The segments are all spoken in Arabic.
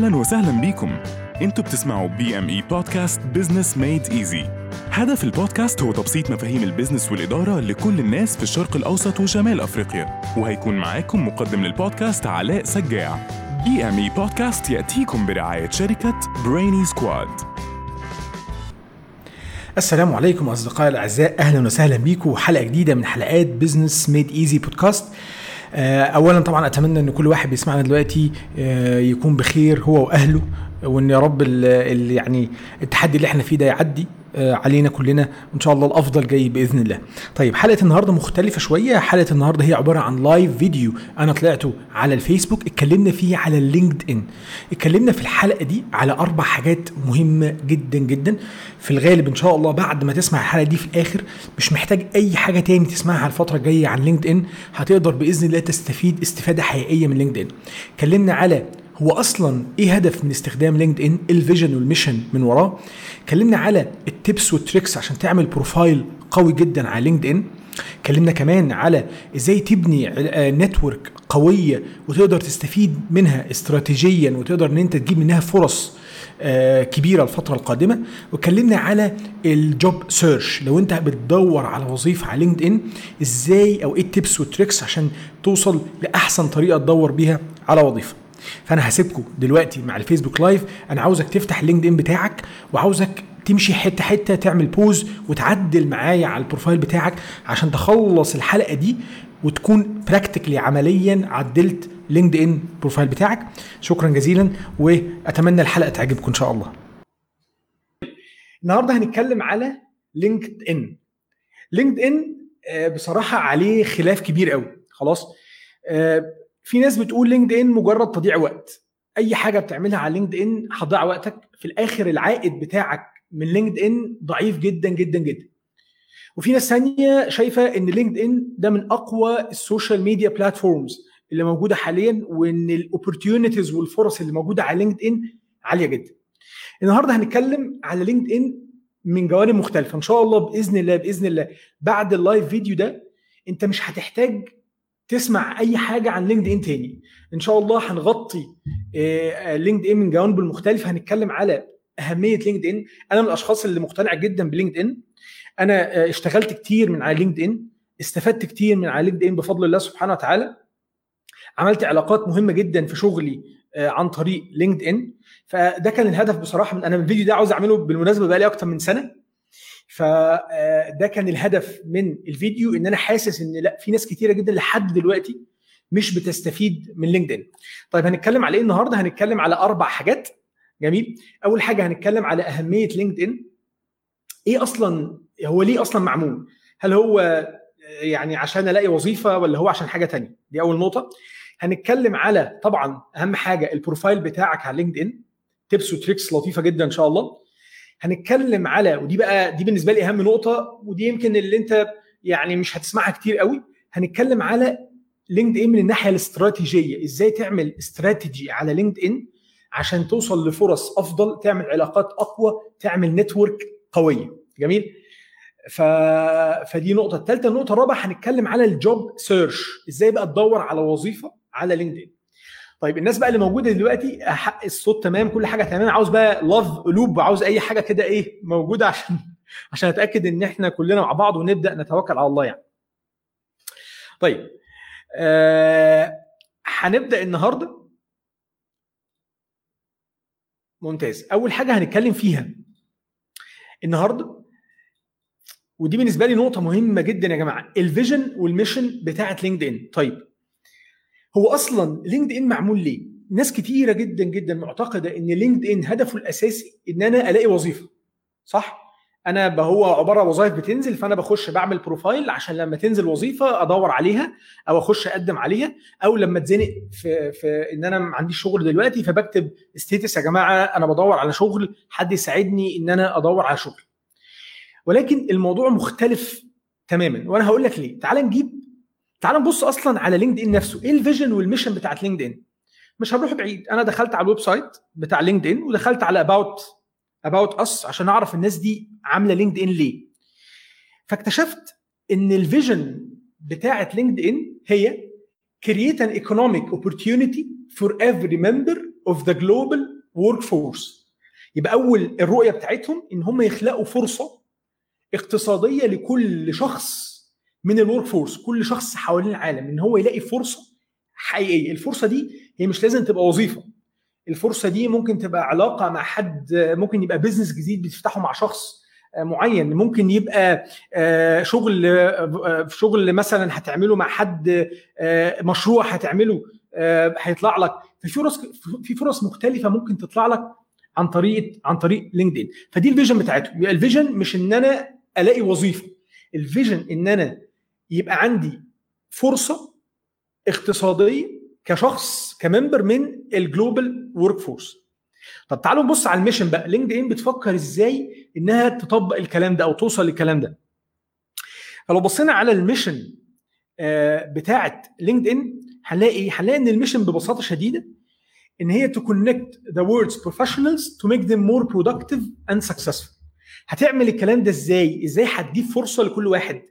أهلا وسهلا بيكم. إنتوا بتسمعوا BME podcast business made easy هدف البودكاست هو تبسيط مفاهيم ال business والإدارة لكل الناس في الشرق الأوسط وشمال أفريقيا. وهيكون معاكم مقدم للبودكاست علاء سجاع. BME podcast يأتيكم برعاية شركة Brainy Squad السلام عليكم أصدقائي الأعزاء. أهلا وسهلا بيكم. حلقة جديدة من حلقات business made easy podcast اولا طبعا أتمنى إن كل واحد بيسمعنا دلوقتي آه، يكون بخير هو وأهله وإن يا رب يعني التحدي اللي إحنا فيه ده يعدي. آه، علينا كلنا وان شاء الله الأفضل جاي بإذن الله. طيب حلقة النهارده مختلفة شوية، حلقة النهارده هي عبارة عن live video أنا طلعته على الفيسبوك اتكلمنا فيه على ال LinkedIn. اتكلمنا في الحلقة دي على أربع حاجات مهمة جدا جدا في الغالب إن شاء الله بعد ما تسمع الحلقة دي في الآخر مش محتاج أي حاجة تاني تسمعها الفترة الجاية عن LinkedIn هتقدر بإذن الله تستفيد استفادة حقيقية من LinkedIn. اتكلمنا على هو أصلا إيه هدف من استخدام LinkedIn ال vision وال mission من وراه. اتكلمنا على ال tips وال tricks عشان تعمل profile قوي جدا على LinkedIn اتكلمنا كمان على إزاي تبني network قوية وتقدر تستفيد منها استراتيجيا وتقدر إن أنت تجيب منها فرص آه، كبيرة الفترة القادمة. واتكلمنا على ال job search. لو أنت بتدور على وظيفة على LinkedIn إزاي أو إيه ال tips وال tricks عشان توصل لأحسن طريقة تدور بيها على وظيفة؟ فأنا هسيبكم دلوقتي مع ال Facebook live. أنا عاوزك تفتح ال LinkedIn بتاعك وعاوزك تمشي حتة حتة تعمل pause وتعدل معايا على ال profile بتاعك عشان تخلص الحلقة دي وتكون practically عمليا عدلت LinkedIn profile بتاعك. شكرا جزيلا وأتمنى الحلقة تعجبكم إن شاء الله. النهارده هنتكلم على LinkedIn. LinkedIn بصراحة عليه خلاف كبير قوي. خلاص؟ آه، في ناس بتقول LinkedIn مجرد تضييع وقت. أي حاجة بتعملها على LinkedIn هتضيع وقتك. في الآخر العائد بتاعك من LinkedIn ضعيف جدا جدا جدا. وفي ناس ثانية شايفة إن LinkedIn ده من أقوى ال social media platforms اللي موجودة حاليا وإن ال opportunities والفرص اللي موجودة على LinkedIn عالية جدا. النهارده هنتكلم على LinkedIn من جوانب مختلفة. إن شاء الله بإذن الله بإذن الله بعد ال live video ده أنت مش هتحتاج تسمع أي حاجة عن LinkedIn تاني. إن شاء الله هنغطي آه، LinkedIn من جوانبه المختلفة. هنتكلم على أهمية LinkedIn أنا من الأشخاص اللي مقتنع جدا ب LinkedIn أنا آه، اشتغلت كتير من على LinkedIn استفدت كتير من على LinkedIn بفضل الله سبحانه وتعالى. عملت علاقات مهمة جدا في شغلي آه، عن طريق LinkedIn فده كان الهدف بصراحة. من أنا الفيديو ده عاوز أعمله بالمناسبة بقالي أكتر من سنة. فده كان الهدف من الفيديو إن أنا حاسس إن لأ في ناس كتيرة جدا لحد دلوقتي مش بتستفيد من LinkedIn طيب هنتكلم على إيه النهارده؟ هنتكلم على أربع حاجات. جميل. أول حاجة هنتكلم على أهمية LinkedIn إيه أصلا هو ليه أصلا معمول؟ هل هو يعني عشان ألاقي وظيفة ولا هو عشان حاجة تانية؟ دي أول نقطة. هنتكلم على طبعا أهم حاجة ال profile بتاعك على LinkedIn tips و tricks لطيفة جدا إن شاء الله. هنتكلم على ودي بقى دي بالنسبة لي أهم نقطة ودي يمكن اللي أنت يعني مش هتسمعها كتير قوي. هنتكلم على LinkedIn من الناحية الاستراتيجية. إزاي تعمل استراتيجي على LinkedIn عشان توصل لفرص أفضل تعمل علاقات أقوى تعمل network قويه جميل؟ ف... فدي نقطة. الثالثه النقطه الرابعة هنتكلم على ال job search. إزاي بقى تدور على وظيفة على LinkedIn طيب الناس بقى اللي موجودة دلوقتي لحد الصوت تمام كل حاجة تمام عاوز بقى love قلوب عاوز أي حاجة كده إيه موجودة عشان عشان أتأكد إن إحنا كلنا مع بعض ونبدأ نتوكل على الله يعني. طيب آه هنبدأ النهارده. ممتاز. أول حاجة هنتكلم فيها النهارده ودي بالنسبة لي نقطة مهمة جدا يا جماعة ال vision وال mission بتاعت LinkedIn طيب هو أصلا LinkedIn معمول ليه؟ ناس كتيرة جدا جدا معتقدة إن LinkedIn هدفه الأساسي إن أنا ألاقي وظيفة صح؟ أنا هو عبارة وظائف بتنزل فأنا بخش بعمل profile عشان لما تنزل وظيفة أدور عليها أو أخش أقدم عليها أو لما أتزنق في في إن أنا ما عنديش شغل دلوقتي فبكتب status يا جماعة أنا بدور على شغل حد يساعدني إن أنا أدور على شغل. ولكن الموضوع مختلف تماما. وأنا هقول لك ليه. تعال نجيب تعال نبص أصلا على LinkedIn نفسه. إيه ال vision وال mission بتاعت LinkedIn مش هنروح بعيد. أنا دخلت على ال website بتاع LinkedIn ودخلت على about about us عشان أعرف الناس دي عاملة LinkedIn ليه. فاكتشفت إن ال vision بتاعت LinkedIn هي create an economic opportunity for every member of the global workforce يبقى أول الرؤية بتاعتهم إن هم يخلقوا فرصة اقتصادية لكل شخص من ال workforce كل شخص حوالين العالم إن هو يلاقي فرصة حقيقية. الفرصة دي هي مش لازم تبقى وظيفة. الفرصة دي ممكن تبقى علاقة مع حد ممكن يبقى business جديد بتفتحه مع شخص معين. ممكن يبقى شغل شغل مثلا هتعمله مع حد مشروع هتعمله هيطلع لك. في فرص في فرص مختلفة ممكن تطلع لك عن طريق عن طريق LinkedIn فدي ال vision بتاعتهم. يبقى ال vision مش إن أنا ألاقي وظيفة. ال vision إن أنا يبقى عندي فرصة اقتصادية كشخص ك member من ال global workforce طب تعالوا نبص على ال mission بقى. LinkedIn بتفكر إزاي إنها تطبق الكلام ده أو توصل للكلام ده؟ فلو بصينا على ال mission بتاعه LinkedIn هنلاقي هنلاقي إن ال mission ببساطة شديدة إن هي to connect the world's professionals to make them more productive and successful. هتعمل الكلام ده إزاي؟ إزاي هتجيب فرصة لكل واحد؟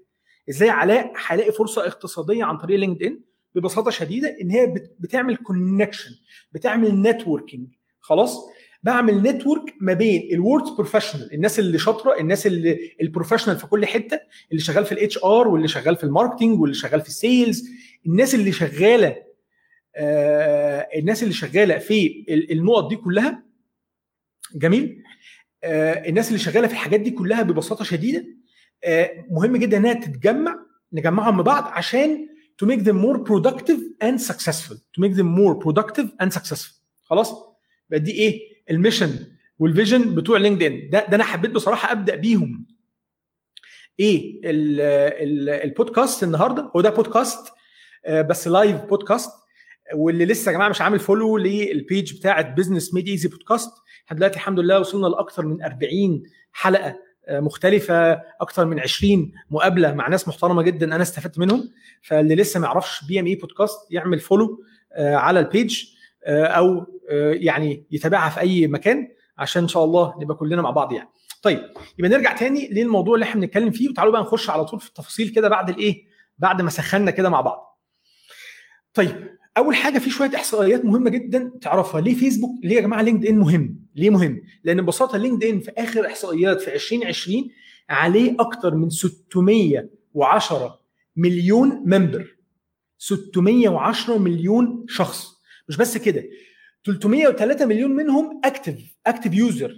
إزاي علاء هيلاقي فرصة اقتصادية عن طريق LinkedIn ببساطة شديدة إن هي بتعمل connection بتعمل networking خلاص؟ بعمل network ما بين ال world professionals الناس اللي شاطرة الناس اللي ال professional في كل حتة اللي شغال في ال HR واللي شغال في ال marketing واللي شغال في ال sales الناس اللي شغالة آه الناس اللي شغالة في النقط دي كلها. جميل؟ آه الناس اللي شغالة في الحاجات دي كلها ببساطة شديدة مهم جدا إنها تتجمع نجمعهم مع بعض عشان to make them more productive and successful. To make them more productive and successful. خلاص؟ بقى دي إيه؟ ال mission وال vision بتوع LinkedIn ده, ده أنا حبيت بصراحة أبدأ بيهم. إيه؟ ال ال البودكاست النهارده. هو ده بودكاست آه بس live podcast. واللي لسه يا جماعة مش عامل follow لل page بتاعة Business Made Easy podcast إحنا دلوقتي الحمد لله وصلنا لأكثر من 40 حلقة. مختلفة أكثر من 20 مقابلة مع ناس محترمة جدا أنا استفدت منهم. فاللي لسه ما يعرفش BME podcast يعمل follow على ال page أو يعني يتابعها في أي مكان عشان إن شاء الله نبقى كلنا مع بعض يعني. طيب يبقى نرجع تاني للموضوع اللي إحنا بنتكلم فيه وتعالوا بقى نخش على طول في التفاصيل كده بعد الإيه؟ بعد ما سخنا كده مع بعض. طيب أول حاجة في شوية إحصائيات مهمة جدا تعرفها. ليه فيسبوك ليه يا جماعة LinkedIn مهم؟ ليه مهم؟ لأن ببساطة LinkedIn في آخر إحصائيات في 2020 عليه أكتر من 610 مليون member. 610 مليون شخص. مش بس كده 303 مليون منهم active active user.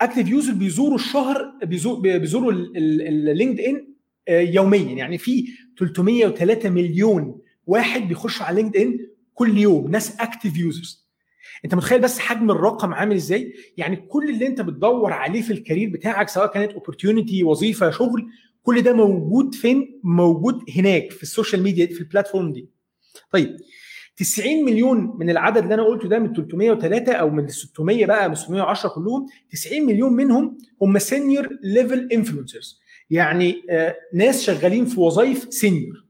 active user بيزوروا الشهر بيزوروا ال LinkedIn يوميا. يعني في 303 مليون واحد بيخش على LinkedIn كل يوم ناس active users انت متخيل بس حجم الرقم عامل إزاي؟ يعني كل اللي انت بتدور عليه في ال career بتاعك سواء كانت opportunity وظيفة شغل كل ده موجود فين؟ موجود هناك في ال social media في ال platform دي. طيب 90 مليون من العدد اللي أنا قلته ده من 303 أو من 600 بقى من 610 كلهم 90 مليون منهم هم senior level influencers يعني آه ناس شغالين في وظائف senior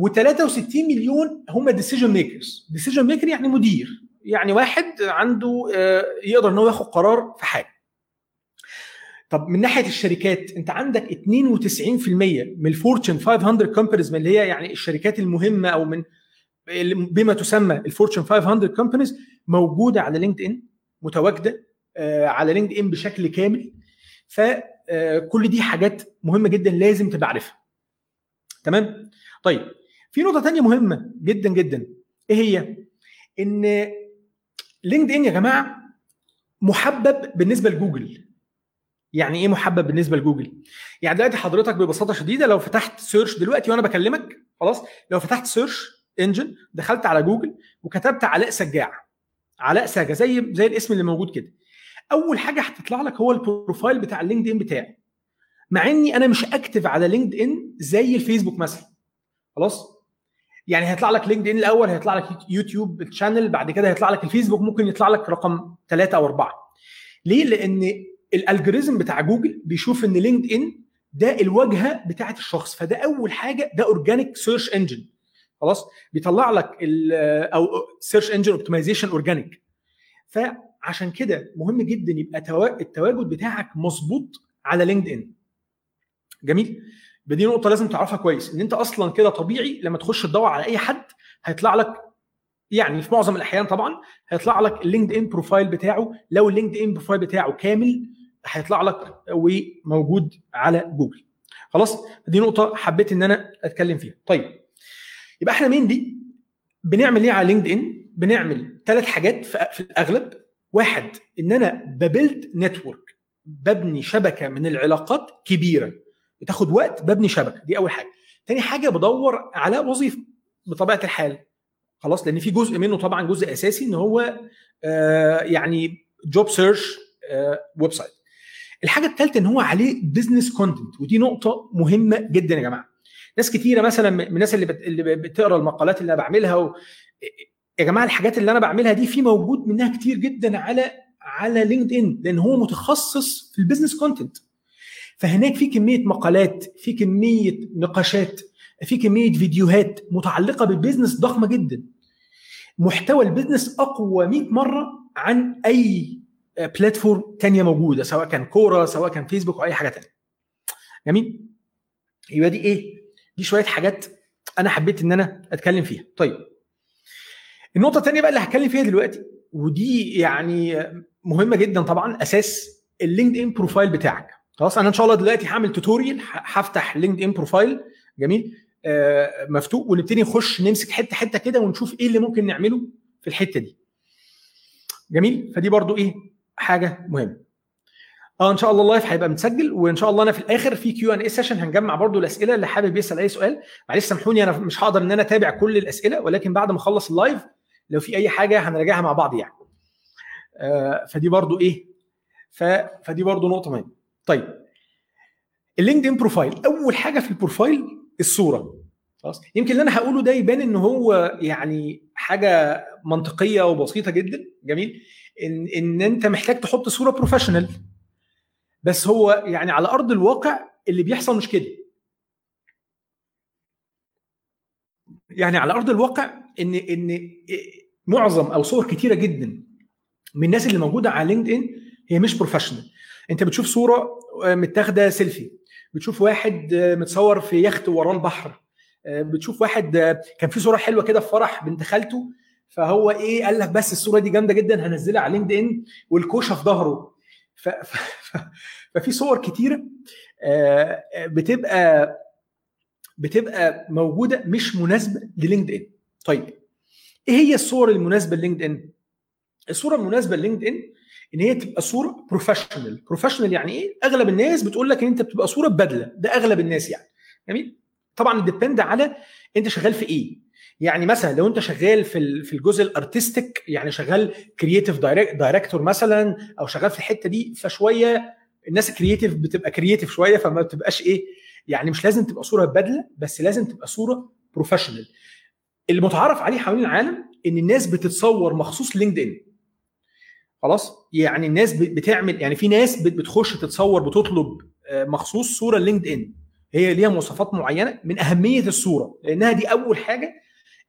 و63 مليون هم decision makers decision maker يعني مدير. يعني واحد عنده آه يقدر إن هو ياخد قرار في حاجة. طب من ناحية الشركات أنت عندك 92% من ال Fortune 500 companies من اللي هي يعني الشركات المهمة أو من بما تسمى ال Fortune 500 companies موجودة على LinkedIn متواجدة آه على LinkedIn بشكل كامل. فكل دي حاجات مهمة جدا لازم تبقى عارفها. تمام؟ طيب في نقطة تانية مهمة جدا جدا. إيه هي؟ إن LinkedIn يا جماعة محبب بالنسبة لجوجل. يعني إيه محبب بالنسبة لجوجل؟ يعني دلوقتي حضرتك ببساطة شديدة لو فتحت search دلوقتي وأنا بكلمك خلاص لو فتحت search engine دخلت على جوجل وكتبت علاء سجاع. علاء سجاع زي زي الاسم اللي موجود كده. أول حاجة هتطلع لك هو ال profile بتاع ال LinkedIn بتاعي. مع إني أنا مش active على LinkedIn زي الفيسبوك مثلا. خلاص؟ يعني هيطلع لك LinkedIn الأول هيطلع لك يوتيوب ال channel بعد كده هيطلع لك الفيسبوك ممكن يطلع لك رقم ثلاثة أو أربعة. ليه؟ لأن ال algorithm بتاع جوجل بيشوف إن LinkedIn ده الواجهة بتاعة الشخص فده أول حاجة ده organic search engine خلاص؟ بيطلع لك أو search engine optimization organic فعشان كده مهم جدا يبقى التواجد بتاعك مظبوط على LinkedIn جميل؟ دي نقطة لازم تعرفها كويس إن أنت أصلا كده طبيعي لما تخش تدور على أي حد هيطلع لك يعني في معظم الأحيان طبعا هيطلع لك ال LinkedIn profile بتاعه لو ال LinkedIn profile بتاعه كامل هيطلع لك وموجود على جوجل. خلاص؟ دي نقطة حبيت إن أنا أتكلم فيها. طيب يبقى إحنا مين دي؟ بنعمل إيه على LinkedIn بنعمل ثلاث حاجات في الأغلب. واحد إن أنا ب build network ببني شبكة من العلاقات كبيرة. بتاخد وقت ببني شبكة. دي أول حاجة. تاني حاجة بدور على وظيفة بطبيعة الحال. خلاص لأن في جزء منه طبعا جزء أساسي إن هو آه يعني job search website الحاجة الثالثة إن هو عليه business content ودي نقطة مهمة جدا يا جماعة. ناس كتيرة مثلا من الناس اللي, بت... اللي بتقرأ المقالات اللي أنا بعملها و... يا جماعة الحاجات اللي أنا بعملها دي في موجود منها كتير جدا على على LinkedIn لأن هو متخصص في ال business content فهناك في كمية مقالات في كمية نقاشات في كمية فيديوهات متعلقة بال business ضخمة جدا. محتوى ال business أقوى 100 مرة عن أي platform تانية موجودة سواء كان Quora سواء كان فيسبوك أو أي حاجة تانية. جميل؟ يبقى دي إيه؟ دي شوية حاجات أنا حبيت إن أنا أتكلم فيها. طيب. النقطة الثانية بقى اللي هتكلم فيها دلوقتي ودي يعني مهمة جدا طبعا أساس ال LinkedIn profile بتاعك. خلاص أنا إن شاء الله دلوقتي هعمل tutorial هفتح LinkedIn profile جميل؟ آه مفتوح. ونبتدي نخش نمسك حتة حتة كده ونشوف إيه اللي ممكن نعمله في الحتة دي. جميل؟ فدي برضو إيه؟ حاجة مهمة. آه إن شاء الله ال live هيبقى متسجل وإن شاء الله أنا في الآخر في Q&A session هنجمع برضو الأسئلة اللي حابب يسأل أي سؤال. معلش سامحوني أنا مش هقدر إن أنا أتابع كل الأسئلة ولكن بعد ما أخلص ال live لو في أي حاجة هنراجعها مع بعض يعني. آه فدي برضو إيه؟ ف... فدي برضو نقطة مهمة. طيب ال LinkedIn profile أول حاجة في ال profile الصورة. خلاص يمكن اللي أنا هقوله ده يبان إن هو يعني حاجة منطقية وبسيطة جدا جميل إن إن أنت محتاج تحط صورة professional بس هو يعني على أرض الواقع اللي بيحصل مش كده. يعني على أرض الواقع إن إن معظم أو صور كتيرة جدا من الناس اللي موجودة على LinkedIn هي مش professional انت بتشوف صورة متاخدة سيلفي. بتشوف واحد متصور في يخت وراه البحر. بتشوف واحد كان في صورة حلوة كده في فرح بنت خالته. فهو إيه قال لك بس الصورة دي جامدة جدا هنزلها على LinkedIn والكوشة في ظهره. ف... ف... ففي صور كتيرة بتبقى بتبقى موجودة مش مناسبة لل LinkedIn طيب إيه هي الصور المناسبة لل LinkedIn الصورة المناسبة لل LinkedIn إن هي تبقى صورة professional professional يعني إيه؟ أغلب الناس بتقول لك إن أنت بتبقى صورة ببدلة ده أغلب الناس يعني. جميل؟ طبعا depend على أنت شغال في إيه. يعني مثلا لو أنت شغال في في الجزء ال artistic يعني شغال creative director مثلا أو شغال في الحتة دي فشوية الناس ال creative بتبقى creative شوية فما بتبقاش إيه يعني مش لازم تبقى صورة بدلة بس لازم تبقى صورة professional المتعارف عليه حوالين العالم إن الناس بتتصور مخصوص LinkedIn خلاص؟ يعني الناس بتعمل يعني في ناس بتخش تتصور بتطلب مخصوص صورة LinkedIn هي ليها مواصفات معينة من أهمية الصورة لأنها دي أول حاجة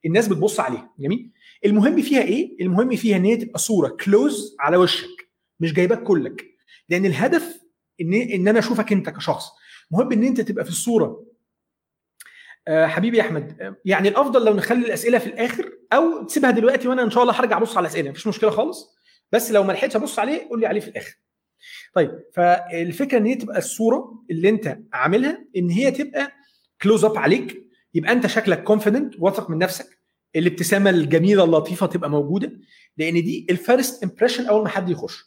الناس بتبص عليها. جميل؟ المهم فيها إيه؟ المهم فيها إن هي تبقى صورة كلوز على وشك مش جايباك كلك. لأن الهدف إن إن أنا أشوفك أنت كشخص. مهم إن أنت تبقى في الصورة. أه حبيبي يا أحمد يعني الأفضل لو نخلي الأسئلة في الآخر أو تسيبها دلوقتي وأنا إن شاء الله هرجع أبص على الأسئلة مفيش مشكلة خالص؟ بس لو ما لحقتش ابص عليه قول لي عليه في الآخر. طيب فالفكرة إن هي تبقى الصورة اللي أنت عاملها إن هي تبقى close up عليك يبقى أنت شكلك confident واثق من نفسك الابتسامة الجميلة اللطيفة تبقى موجودة لأن دي ال first impression أول ما حد يخش.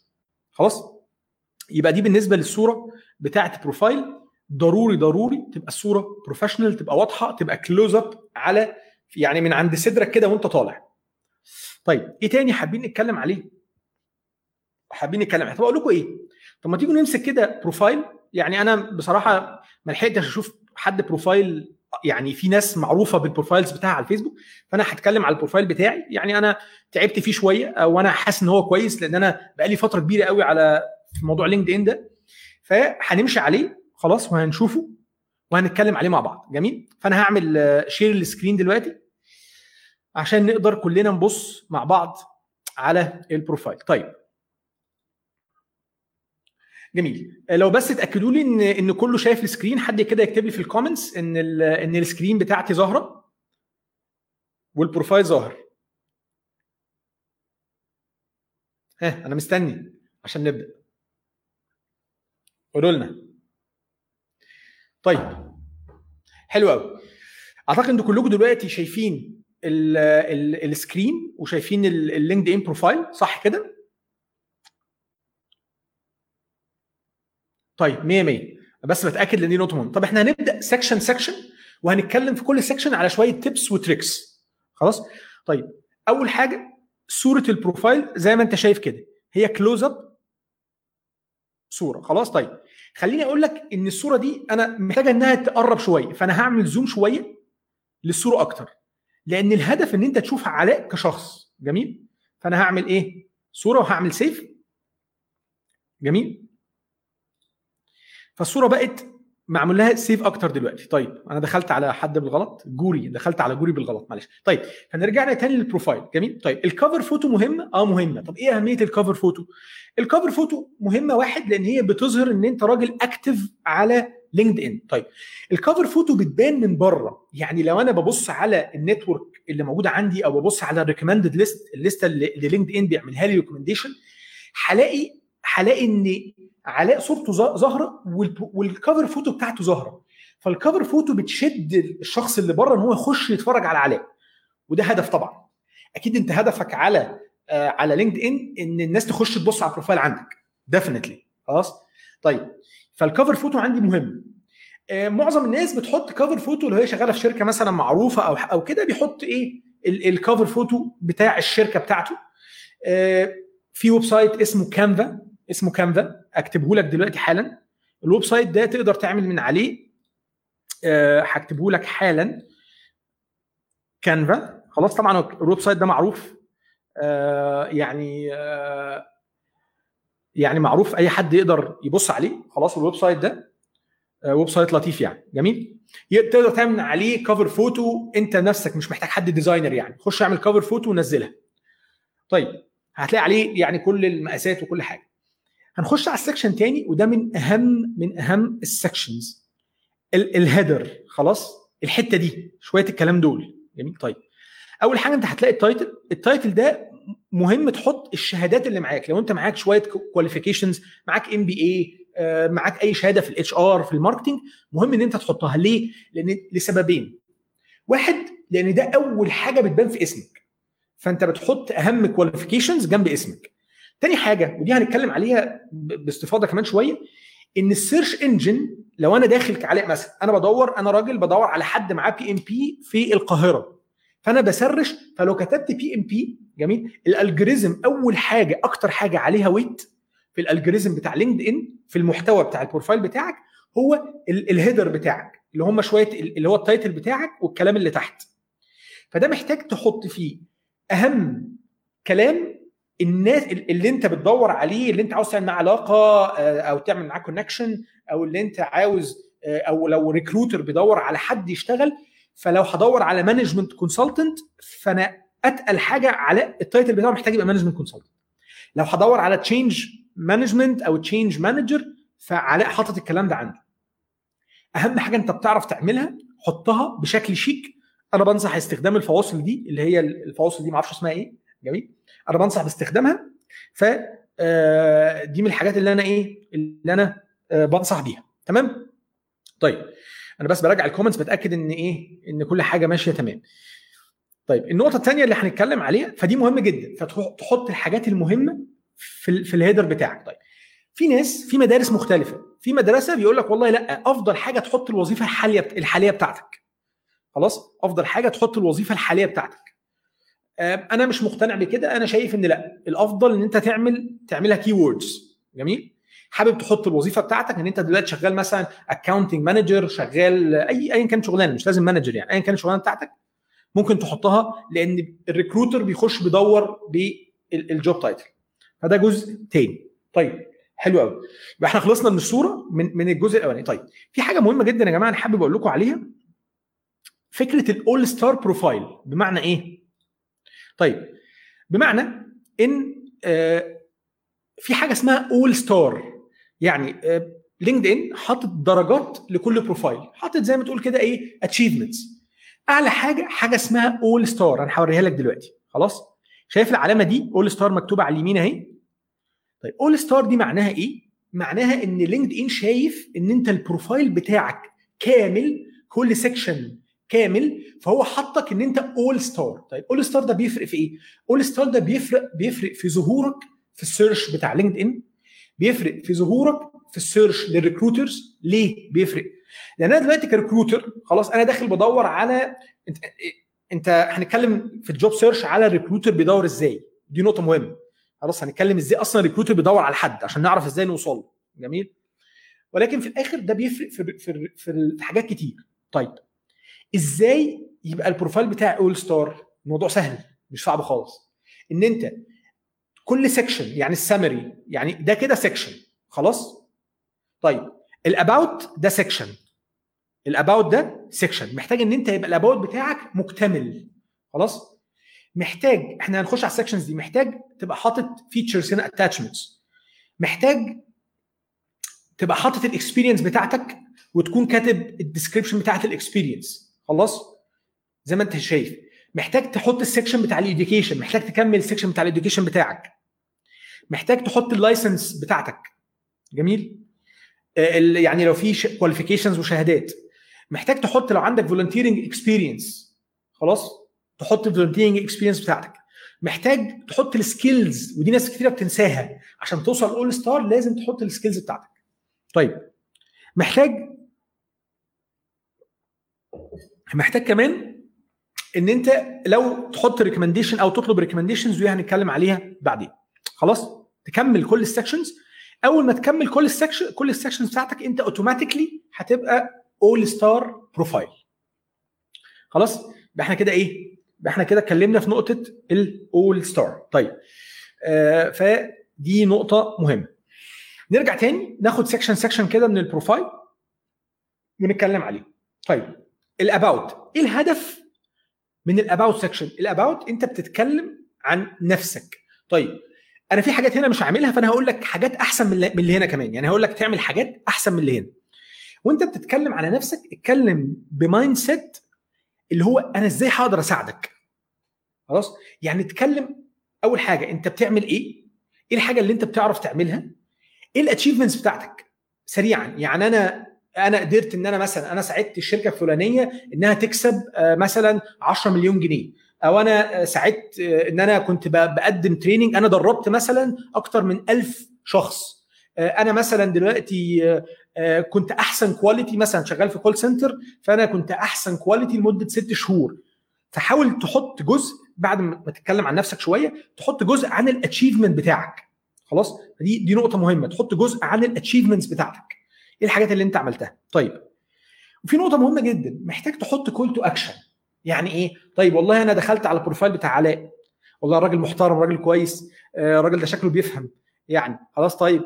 خلاص؟ يبقى دي بالنسبة للصورة بتاعة profile ضروري ضروري تبقى الصورة professional تبقى واضحة تبقى close up على يعني من عند صدرك كده وأنت طالع. طيب إيه تاني حابين نتكلم عليه؟ حابين نتكلم طب أقول لكم إيه؟ طب ما تيجوا نمسك كده profile يعني أنا بصراحة ما لحقتش أشوف حد profile يعني في ناس معروفة بال profiles بتاعها على الفيسبوك فأنا هتكلم على ال profile بتاعي. يعني أنا تعبت فيه شوية وأنا حاسس إن هو كويس لأن أنا بقالي فترة كبيرة قوي على موضوع LinkedIn ده. فهنمشي عليه خلاص وهنشوفه وهنتكلم عليه مع بعض. جميل؟ فأنا هعمل share ال screen دلوقتي عشان نقدر كلنا نبص مع بعض على ال profile طيب جميل. لو بس اتاكدوا لي ان إن كله شايف ال screen حد كده يكتب لي في ال comments إن إن ال screen بتاعتي ظاهرة وال profile ظاهر. ها أنا مستني عشان نبدأ. قولوا لنا. طيب. حلو قوي أعتقد أنتوا كلكم دلوقتي شايفين ال- ال- ال screen وشايفين ال- ال LinkedIn profile صح كده؟ طيب 100 100 بس بتأكد لأن دي نقطة مهمة. طب إحنا هنبدأ section section وهنتكلم في كل section على شوية tips و tricks خلاص؟ طيب أول حاجة صورة ال profile زي ما أنت شايف كده. هي close up صورة. خلاص؟ طيب خليني أقول لك إن الصورة دي أنا محتاجة إنها تقرب شوية فأنا هعمل zoom شوية للصورة أكتر. لأن الهدف إن أنت تشوف علاء كشخص. جميل؟ فأنا هعمل إيه؟ صورة وهعمل save جميل؟ فالصورة بقت معمول لها save أكتر دلوقتي. طيب أنا دخلت على حد بالغلط؟ جوري. دخلت على جوري بالغلط معلش. طيب فنرجع تاني لل profile جميل؟ طيب ال cover photo مهمة؟ آه مهمة. طب إيه أهمية ال cover photo ال cover photo مهمة واحد لأن هي بتظهر إن أنت راجل active على LinkedIn طيب ال cover photo بتبان من بره. يعني لو أنا ببص على ال network اللي موجودة عندي أو ببص على ال recommended list الليستة اللي اللي LinkedIn بيعملها لي recommendation هلاقي هلاقي إن علاء صورته ظا- ظاهرة وال cover photo بتاعته ظاهرة. فال cover photo بتشد الشخص اللي بره إن هو يخش يتفرج على علاء. وده هدف طبعا. أكيد أنت هدفك على آه على LinkedIn ان الناس تخش تبص على ال profile عندك. definitely خلاص؟ طيب. فال cover photo عندي مهم. آه معظم الناس بتحط cover photo اللي هي شغالة في شركة مثلا معروفة أو أو كده بيحط إيه؟ ال cover photo بتاع الشركة بتاعته. آه في website اسمه Canva اسمه Canva اكتبه لك دلوقتي حالا. ال website ده تقدر تعمل من عليه آه، هكتبه لك حالا. Canva. خلاص طبعا ال website ده معروف آه، يعني آه، يعني معروف. أي حد يقدر يبص عليه. خلاص ال website ده آه، website لطيف يعني. جميل. تقدر تعمل عليه cover photo أنت نفسك مش محتاج حد designer يعني. خش اعمل cover photo ونزلها. طيب هتلاقي عليه يعني كل المقاسات وكل حاجة. هنخش على ال section تاني وده من أهم من أهم ال sections ال header خلاص؟ الحتة دي شوية الكلام دول. جميل؟ طيب. أول حاجة أنت هتلاقي ال title ال title ده مهم تحط الشهادات اللي معاك. لو أنت معاك شوية qualifications معاك MBA معاك أي شهادة في ال HR في ال marketing مهم إن أنت تحطها. ليه؟ لأن لسببين. واحد لأن ده أول حاجة بتبان في اسمك. فأنت بتحط أهم qualifications جنب اسمك. تاني حاجة ودي هنتكلم عليها باستفاضة كمان شوية إن ال search engine لو أنا داخل كعلاء مثلا أنا بدور أنا راجل بدور على حد معاه PMP في القاهرة فأنا ب search فلو كتبت PMP جميل ال algorithm أول حاجة أكتر حاجة عليها weight في ال algorithm بتاع LinkedIn في المحتوى بتاع ال profile بتاعك هو ال- ال header بتاعك اللي هم شوية ال- اللي هو ال title بتاعك والكلام اللي تحت. فده محتاج تحط فيه أهم كلام الناس اللي انت بتدور عليه اللي انت عاوز تعمل معاه علاقة آه، أو تعمل معاه connection أو اللي انت عاوز آه، أو لو recruiter بيدور على حد يشتغل فلو هدور على management consultant فأنا أتقل حاجة على ال title بتاعه محتاج يبقى management consultant لو هدور على change management أو change manager فعلاء حاطط الكلام ده عندي أهم حاجة أنت بتعرف تعملها حطها بشكل شيك. أنا بنصح استخدام الفواصل دي اللي هي الفواصل دي ما أعرفش اسمها إيه. جميل. أنا بنصح باستخدامها. ف آه، دي من الحاجات اللي أنا إيه اللي أنا آه، بنصح بيها. تمام؟ طيب أنا بس براجع ال comments بتأكد إن إيه إن كل حاجة ماشية تمام. طيب النقطة الثانية اللي هنتكلم عليها فدي مهمة جدا. فتحط الحاجات المهمة في ال- في ال header بتاعك. طيب في ناس في مدارس مختلفة. في مدرسة بيقول لك والله لا أفضل حاجة تحط الوظيفة الحالية الحالية بتاعتك. خلاص؟ أفضل حاجة تحط الوظيفة الحالية بتاعتك. أنا مش مقتنع بكده. أنا شايف إن لأ الأفضل إن أنت تعمل تعملها keywords جميل؟ حابب تحط الوظيفة بتاعتك إن أنت دلوقتي شغال مثلا accounting manager شغال أي ايا كان شغلانة مش لازم manager يعني ايا كان الشغلانة بتاعتك. ممكن تحطها لأن ال recruiter بيخش بيدور بال job title فده جزء تاني. طيب حلو قوي يبقى إحنا خلصنا من الصورة من من الجزء الأولاني. طيب في حاجة مهمة جدا يا جماعة أنا حابب أقول لكم عليها. فكرة ال all star profile بمعنى إيه؟ طيب بمعنى إن آه، في حاجة اسمها all star يعني LinkedIn حاطط درجات لكل profile حاطط زي ما تقول كده إيه achievements أعلى حاجة حاجة اسمها all star أنا هوريها لك دلوقتي خلاص؟ شايف العلامة دي؟ All-Star مكتوبة على اليمين أهي. طيب All-Star دي معناها إيه؟ معناها إن LinkedIn شايف إن أنت ال profile بتاعك كامل كل section كامل فهو حطك إن أنت All-Star طيب All-Star ده بيفرق في إيه؟ All-Star ده بيفرق بيفرق في ظهورك في ال search بتاع LinkedIn بيفرق في ظهورك في ال search لل recruiters ليه بيفرق؟ لأن أنا دلوقتي ك recruiter خلاص أنا داخل بدور على أنت أنت هنتكلم في ال job search على ال recruiter بيدور إزاي؟ دي نقطة مهمة. خلاص هنتكلم إزاي أصلا ال recruiter بيدور على حد عشان نعرف إزاي نوصل له. جميل؟ ولكن في الآخر ده بيفرق في في في حاجات كتير. طيب إزاي يبقى ال profile بتاعي All-Star الموضوع سهل مش صعب خالص. ان انت كل سيكشن يعني السمري يعني ده كده section خلاص؟ طيب ال about ده section ال about ده section محتاج ان انت يبقى ال about بتاعك مكتمل خلاص؟ محتاج إحنا هنخش على ال sections دي محتاج تبقى حاطط features هنا attachments محتاج تبقى حاطط ال experience بتاعتك وتكون كاتب ال description بتاعت ال experience خلاص زي ما انت شايف. محتاج تحط ال section بتاع ال education محتاج تكمل ال section بتاع ال education بتاعك. محتاج تحط ال license بتاعتك. جميل؟ يعني لو في qualifications وشهادات. محتاج تحط لو عندك volunteering experience خلاص؟ تحط ال volunteering experience بتاعتك. محتاج تحط ال skills ودي ناس كتيرة بتنساها. عشان توصل All-Star لازم تحط ال skills بتاعتك. طيب. محتاج محتاج كمان إن أنت لو تحط recommendation أو تطلب recommendations ودي هنتكلم عليها بعدين. خلاص؟ تكمل كل ال sections أول ما تكمل كل ال section كل ال sections بتاعتك أنت automatically هتبقى All-Star profile خلاص؟ إحنا كده إيه؟ إحنا كده اتكلمنا في نقطة ال All-Star طيب. آه فدي نقطة مهمة. نرجع تاني ناخد section section كده من ال profile ونتكلم عليه. طيب. ال about إيه الهدف من ال about section ال about أنت بتتكلم عن نفسك. طيب أنا في حاجات هنا مش هعملها فأنا هقول لك حاجات أحسن من اللي هنا كمان. يعني هقول لك تعمل حاجات أحسن من اللي هنا. وأنت بتتكلم على نفسك اتكلم ب mindset اللي هو أنا إزاي هقدر أساعدك. خلاص؟ يعني اتكلم أول حاجة أنت بتعمل إيه؟ إيه الحاجة اللي أنت بتعرف تعملها؟ إيه ال achievements بتاعتك؟ سريعا. يعني أنا أنا قدرت إن أنا مثلا أنا ساعدت الشركة الفلانية إنها تكسب مثلا 10 مليون جنيه. أو أنا ساعدت إن أنا كنت بقدم training أنا دربت مثلا أكتر من ألف شخص. أنا مثلا دلوقتي كنت أحسن quality مثلا شغال في call center فأنا كنت أحسن quality لمدة ست شهور. فحاول تحط جزء بعد ما تتكلم عن نفسك شوية تحط جزء عن ال achievement بتاعك. خلاص؟ دي دي نقطة مهمة. تحط جزء عن ال achievements بتاعتك. إيه الحاجات اللي انت عملتها. طيب وفي نقطة مهمة جدا محتاج تحط call to action يعني إيه؟ طيب والله أنا دخلت على ال profile بتاع علاء. والله راجل محترم راجل كويس الراجل ده شكله بيفهم. يعني خلاص طيب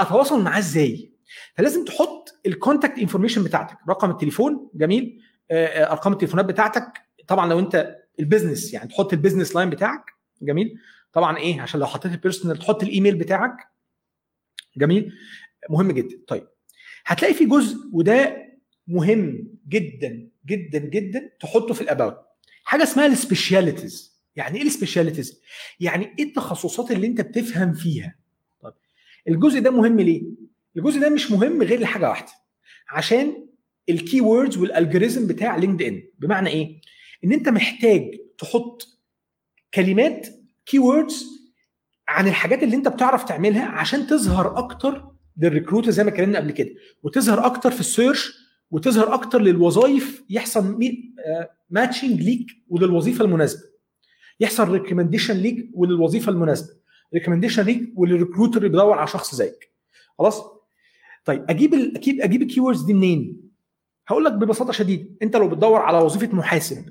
أتواصل معاه إزاي؟ فلازم تحط ال contact information بتاعتك. رقم التليفون جميل. أرقام التليفونات بتاعتك. طبعا لو أنت ال business يعني تحط ال business line بتاعك. جميل. طبعا إيه؟ عشان لو حطيت ال personal تحط الايميل بتاعك. جميل. مهم جدا. طيب هتلاقي في جزء وده مهم جدا جدا جدا تحطه في ال about حاجة اسمها ال specialties. يعني إيه ال specialties؟ يعني إيه التخصصات اللي أنت بتفهم فيها؟ طيب الجزء ده مهم ليه؟ الجزء ده مش مهم غير لحاجة واحدة عشان ال keywords وال algorithm بتاع LinkedIn بمعنى إيه؟ إن أنت محتاج تحط كلمات keywords عن الحاجات اللي أنت بتعرف تعملها عشان تظهر أكتر لل recruiter زي ما اتكلمنا قبل كده. وتظهر أكتر في ال search وتظهر أكتر للوظائف يحصل matching ليك وللوظيفة المناسبة. يحصل recommendation ليك وللوظيفة المناسبة. recommendation ليك ولل recruiter اللي بيدور على شخص زيك. خلاص؟ طيب أجيب أكيد أجيب ال keywords دي منين؟ هقول لك ببساطة شديدة. أنت لو بتدور على وظيفة محاسب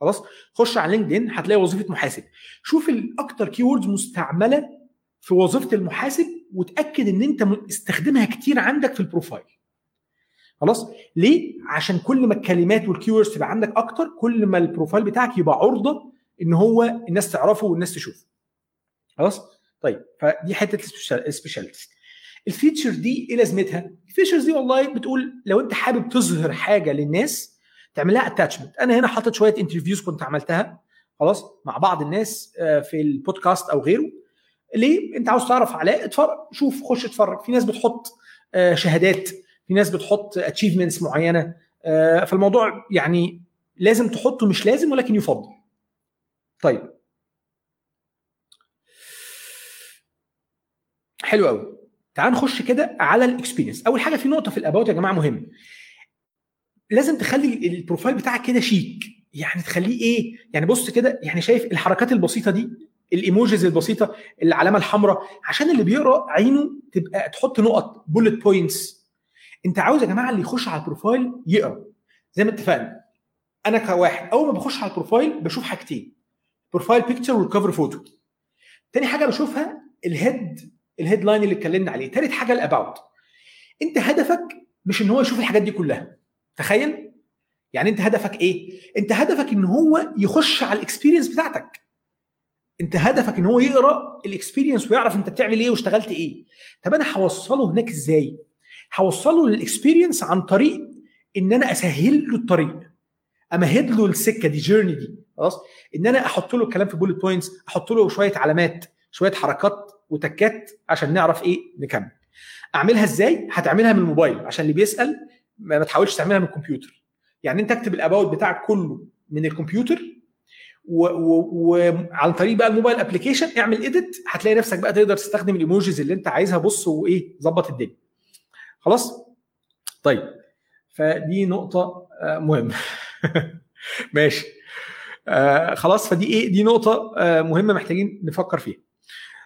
خلاص؟ خش على LinkedIn هتلاقي وظيفة محاسب. شوف الاكتر keywords مستعملة في وظيفة المحاسب وتأكد إن أنت استخدمها كتير عندك في ال profile. خلاص؟ ليه؟ عشان كل ما الكلمات وال keywords تبقى عندك أكتر كل ما ال profile بتاعك يبقى عرضة إن هو الناس تعرفه والناس تشوفه. خلاص؟ طيب فدي حتة ال specialties ال feature دي إيه لازمتها؟ ال features دي والله بتقول لو أنت حابب تظهر حاجة للناس تعمل لها attachment أنا هنا حاطط شوية interviews كنت عملتها خلاص مع بعض الناس في البودكاست أو غيره. ليه؟ انت عاوز تعرف علاء اتفرج شوف خش اتفرج. في ناس بتحط آه، شهادات في ناس بتحط achievements معينة. آه، فالموضوع يعني لازم تحطه مش لازم ولكن يفضل. طيب. حلو قوي تعال نخش كده على ال experience أول حاجة في نقطة في ال about يا جماعة مهم لازم تخلي ال profile بتاعك كده شيك. يعني تخليه إيه؟ يعني بص كده يعني شايف الحركات البسيطة دي ال emojis البسيطة العلامة الحمراء عشان اللي بيقرأ عينه تبقى تحط نقط bullet points انت عاوز يا جماعة اللي يخش على ال profile يقرأ. زي ما اتفقنا. أنا كواحد أول ما بخش على ال profile بشوف حاجتين profile picture وال cover photo تاني حاجة بشوفها ال head ال headline اللي اتكلمنا عليه. تالت حاجة ال about انت هدفك مش إن هو يشوف الحاجات دي كلها. تخيل؟ يعني انت هدفك إيه؟ انت هدفك إن هو يخش على ال experience بتاعتك. انت هدفك ان هو يقرأ ال experience ويعرف انت بتعمل إيه واشتغلت إيه. طب أنا هوصله هناك إزاي؟ هوصله لل experience عن طريق ان أنا اسهل له الطريق. امهد له السكة دي journey دي. خلاص؟ ان أنا أحط له الكلام في bullet points أحط له شوية علامات شوية حركات وتكات عشان نعرف إيه؟ نكمل. اعملها إزاي؟ هتعملها من الموبايل عشان اللي بيسأل ما تحاولش تعملها من الكمبيوتر. يعني انت اكتب ال about بتاعك كله من الكمبيوتر وعن طريق بقى ال mobile application اعمل edit هتلاقي نفسك بقى تقدر تستخدم ال emojis اللي انت عايزها بص وايه ظبط الدنيا. خلاص؟ طيب فدي نقطة آه، مهمه ماشي. آه خلاص فدي إيه دي نقطة آه مهمة محتاجين نفكر فيها.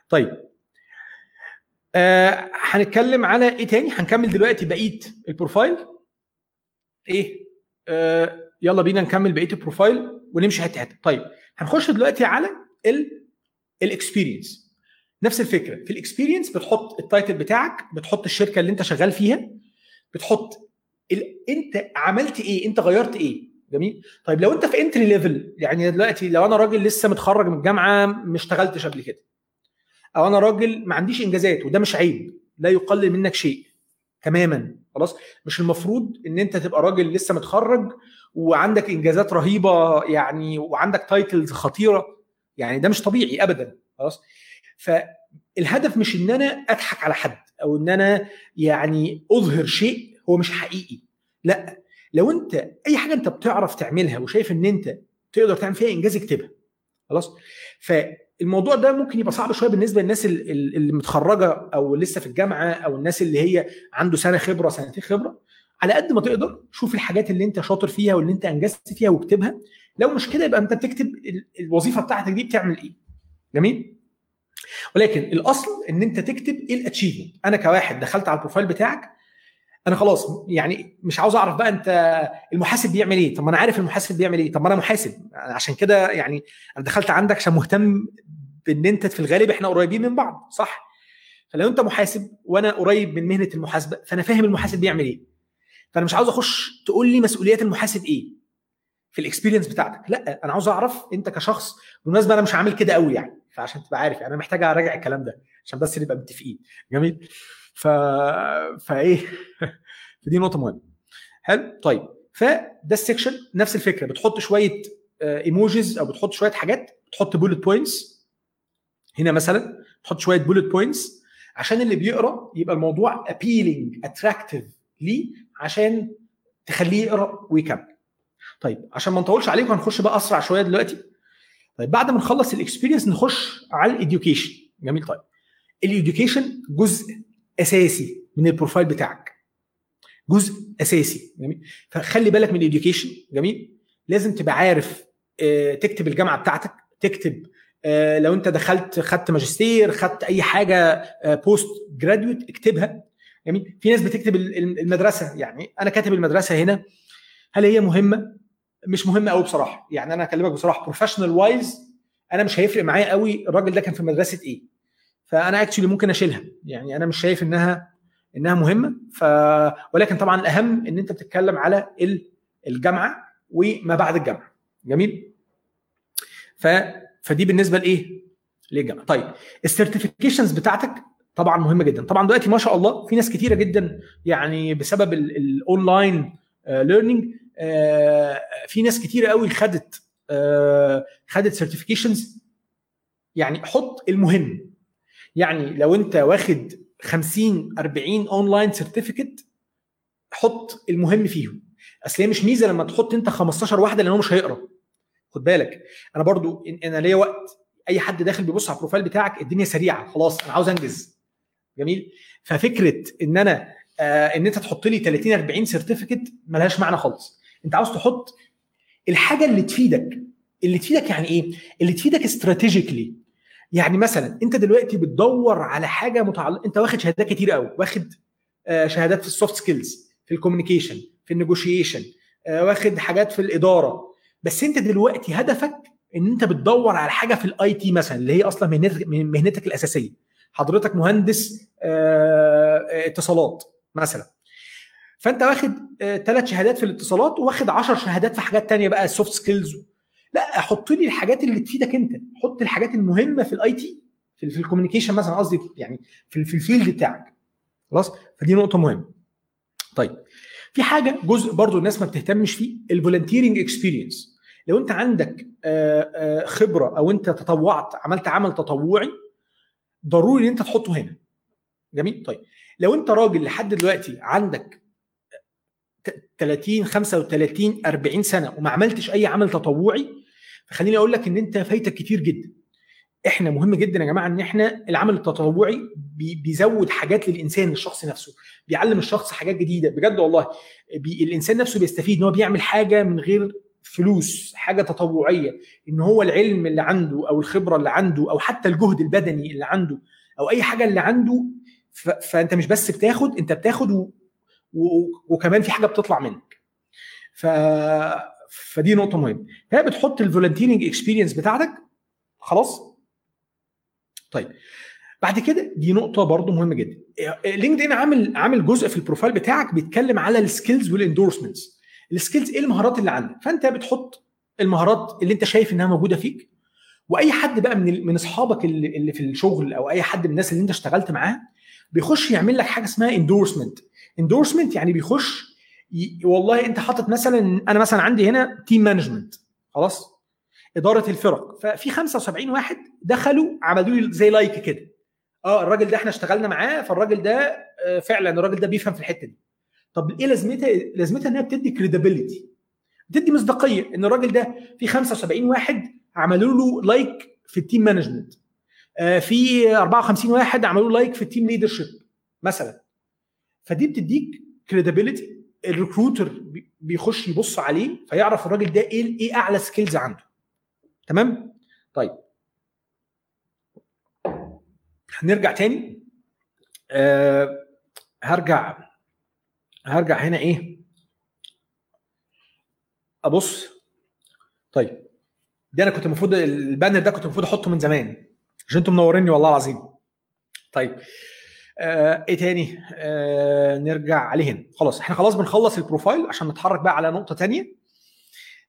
طيب هنتكلم على إيه تاني؟ هنكمل دلوقتي بقية ال profile. إيه؟ يلا بينا نكمل بقية ال profile ونمشي حتة حتة. طيب هنخش دلوقتي على ال experience نفس الفكرة. في ال experience بتحط ال title بتاعك بتحط الشركة اللي انت شغال فيها بتحط ال... انت عملت إيه انت غيرت إيه. جميل؟ طيب لو انت في entry level يعني دلوقتي لو أنا راجل لسه متخرج من الجامعة ما اشتغلتش قبل كده. أو أنا راجل ما عنديش إنجازات وده مش عيب لا يقلل منك شيء. تماما. خلاص؟ مش المفروض إن أنت تبقى راجل لسه متخرج وعندك إنجازات رهيبة يعني وعندك titles خطيرة. يعني ده مش طبيعي ابدا خلاص؟ فالهدف مش إن أنا أضحك على حد أو إن أنا يعني أظهر شيء هو مش حقيقي لأ. لو أنت أي حاجة أنت بتعرف تعملها وشايف إن أنت تقدر تعمل فيها إنجاز اكتبها خلاص؟ فالموضوع ده ممكن يبقى صعب شوية بالنسبة للناس ال- ال- اللي متخرجة أو لسه في الجامعة أو الناس اللي هي عنده سنة خبرة سنتين خبرة. على قد ما تقدر شوف الحاجات اللي أنت شاطر فيها واللي أنت أنجزت فيها واكتبها. لو مش كده يبقى أنت بتكتب ال- الوظيفة بتاعتك دي بتعمل إيه. جميل؟ ولكن الأصل إن أنت تكتب إيه ال achievement أنا كواحد دخلت على ال profile بتاعك أنا خلاص يعني مش عاوز اعرف بقى انت المحاسب بيعمل إيه؟ طب ما أنا عارف المحاسب بيعمل إيه؟ طب ما أنا محاسب. عشان كده يعني أنا دخلت عندك عشان مهتم بان انت في الغالب إحنا قريبين من بعض صح؟ فلو انت محاسب وأنا قريب من مهنة المحاسبة فأنا فاهم المحاسب بيعمل إيه. فأنا مش عاوز أخش تقول لي مسؤوليات المحاسب إيه في ال experience بتاعتك. لا أنا عاوز أعرف انت كشخص بالمناسبة أنا مش عامل كده قوي يعني فعشان تبقى عارف يعني أنا محتاج أراجع الكلام ده عشان بس نبقى متفقين. جميل؟ ف فإيه؟ فدي نقطة مهمة. حلو؟ طيب. فده ال section نفس الفكرة. بتحط شوية emojis أو بتحط شوية حاجات. بتحط bullet points هنا مثلا تحط شوية bullet points عشان اللي بيقرأ يبقى الموضوع appealing attractive ليه عشان تخليه يقرأ ويكمل. طيب عشان ما نطولش عليكم هنخش بقى أسرع شوية دلوقتي. طيب بعد ما نخلص ال experience نخش على ال education جميل طيب. ال education جزء أساسي من ال profile بتاعك. جزء أساسي جميل؟ فخلي بالك من ال education جميل؟ لازم تبقى عارف آه، تكتب الجامعة بتاعتك تكتب آه، لو انت دخلت خدت ماجستير خدت أي حاجة post graduate اكتبها جميل؟ في ناس بتكتب ال- ال- المدرسة يعني أنا كاتب المدرسة هنا هل هي مهمة؟ مش مهمة قوي بصراحة يعني أنا اكلمك بصراحة professional wise أنا مش هيفرق معايا قوي الراجل ده كان في مدرسة إيه. فأنا actually ممكن أشيلها. يعني أنا مش شايف انها إنها مهمة. ف ولكن طبعا الأهم إن أنت بتتكلم على ال- الجامعة وما بعد الجامعة جميل؟ ف فدي بالنسبة لإيه؟ للجامعه طيب ال certifications بتاعتك طبعا مهمة جدا. طبعا دلوقتي ما شاء الله في ناس كتيرة جدا يعني بسبب ال online learning في ناس كتيرة قوي خدت آه، خدت certifications يعني حط المهم. يعني لو انت واخد 50 40 online certificate حط المهم فيهم. أصل هي مش ميزة لما تحط انت 15 واحدة لأن هو مش هيقرا. خد بالك. أنا برضو أنا ليا وقت. أي حد داخل بيبص على ال profile بتاعك الدنيا سريعة. خلاص أنا عاوز أنجز. جميل؟ ففكرة إن أنا آه إن أنت تحط لي 30 40 certificate ملهاش معنى خالص. أنت عاوز تحط الحاجة اللي تفيدك. اللي تفيدك يعني إيه؟ اللي تفيدك strategically يعني مثلا أنت دلوقتي بتدور على حاجة متعلقه أنت واخد شهادات كتير قوي واخد آه شهادات في ال soft skills في ال communication في النيجوشيشن آه واخد حاجات في الإدارة. بس أنت دلوقتي هدفك إن أنت بتدور على حاجة في ال IT مثلا اللي هي أصلا مهنتك الأساسية. حضرتك مهندس آه، اتصالات مثلا. فأنت واخد ثلاث شهادات في الاتصالات وواخد 10 شهادات في حاجات تانية بقى ال soft skills لا حط لي الحاجات اللي تفيدك انت. حط الحاجات المهمة في ال IT في, ال communication مثلا قصدي يعني في, في ال field بتاعك. خلاص؟ فدي نقطة مهمة. طيب في حاجة جزء برضو الناس ما بتهتمش فيه ال volunteering experience لو انت عندك آه، آه، خبرة أو انت تطوعت عملت عمل تطوعي ضروري إن انت تحطه هنا. جميل؟ طيب لو انت راجل لحد دلوقتي عندك ت- 30 35 40 سنة وما عملتش أي عمل تطوعي فخليني أقول لك إن أنت فايتك كتير جدا. إحنا مهم جدا يا جماعة إن إحنا العمل التطوعي بي- بيزود حاجات للإنسان الشخص نفسه بيعلم الشخص حاجات جديدة. بجد والله بي الإنسان نفسه بيستفيد إن هو بيعمل حاجة من غير فلوس حاجة تطوعية. إن هو العلم اللي عنده أو الخبرة اللي عنده أو حتى الجهد البدني اللي عنده أو أي حاجة اللي عنده. فأنت مش بس بتاخد أنت بتاخد و... و... وكمان في حاجة بتطلع منك. ف... فدي نقطة مهمة. فهي بتحط ال volunteering experience بتاعتك؟ خلاص؟ طيب. بعد كده دي نقطة برضو مهمة جدا. لينكد ان عامل عامل جزء في ال profile بتاعك بيتكلم على ال skills وال endorsements ال skills إيه المهارات اللي عندك؟ فأنت بتحط المهارات اللي أنت شايف إنها موجودة فيك وأي حد بقى من من أصحابك اللي, اللي في الشغل أو أي حد من الناس اللي أنت اشتغلت معاه بيخش يعمل لك حاجة اسمها endorsement endorsement يعني بيخش. والله انت حاطط مثلا أنا مثلا عندي هنا team management خلاص؟ إدارة الفرق. ففي 75 واحد دخلوا عملوا لي زي like كده. آه الراجل ده إحنا اشتغلنا معاه فالراجل ده آه، فعلا الراجل ده بيفهم في الحتة دي. طب إيه لازمتها؟ لازمتها إنها بتدي credibility بتدي مصداقية إن الراجل ده في 75 واحد عملوا له like في ال team management آه، في 54 واحد عملوا like في ال team leadership مثلا. فدي بتديك credibility ال recruiter بي- بيخش يبص عليه فيعرف الراجل ده إيه إيه اعلى skills عنده. تمام؟ طيب. هنرجع تاني. أه هرجع هرجع هنا إيه؟ أبص. طيب. ده أنا كنت المفروض ال banner ده كنت المفروض أحطه من زمان عشان أنتم منوريني والله العظيم. طيب. آه إيه تاني؟ آه نرجع عليه هنا خلاص إحنا خلاص بنخلص ال profile عشان نتحرك بقى على نقطة تانية.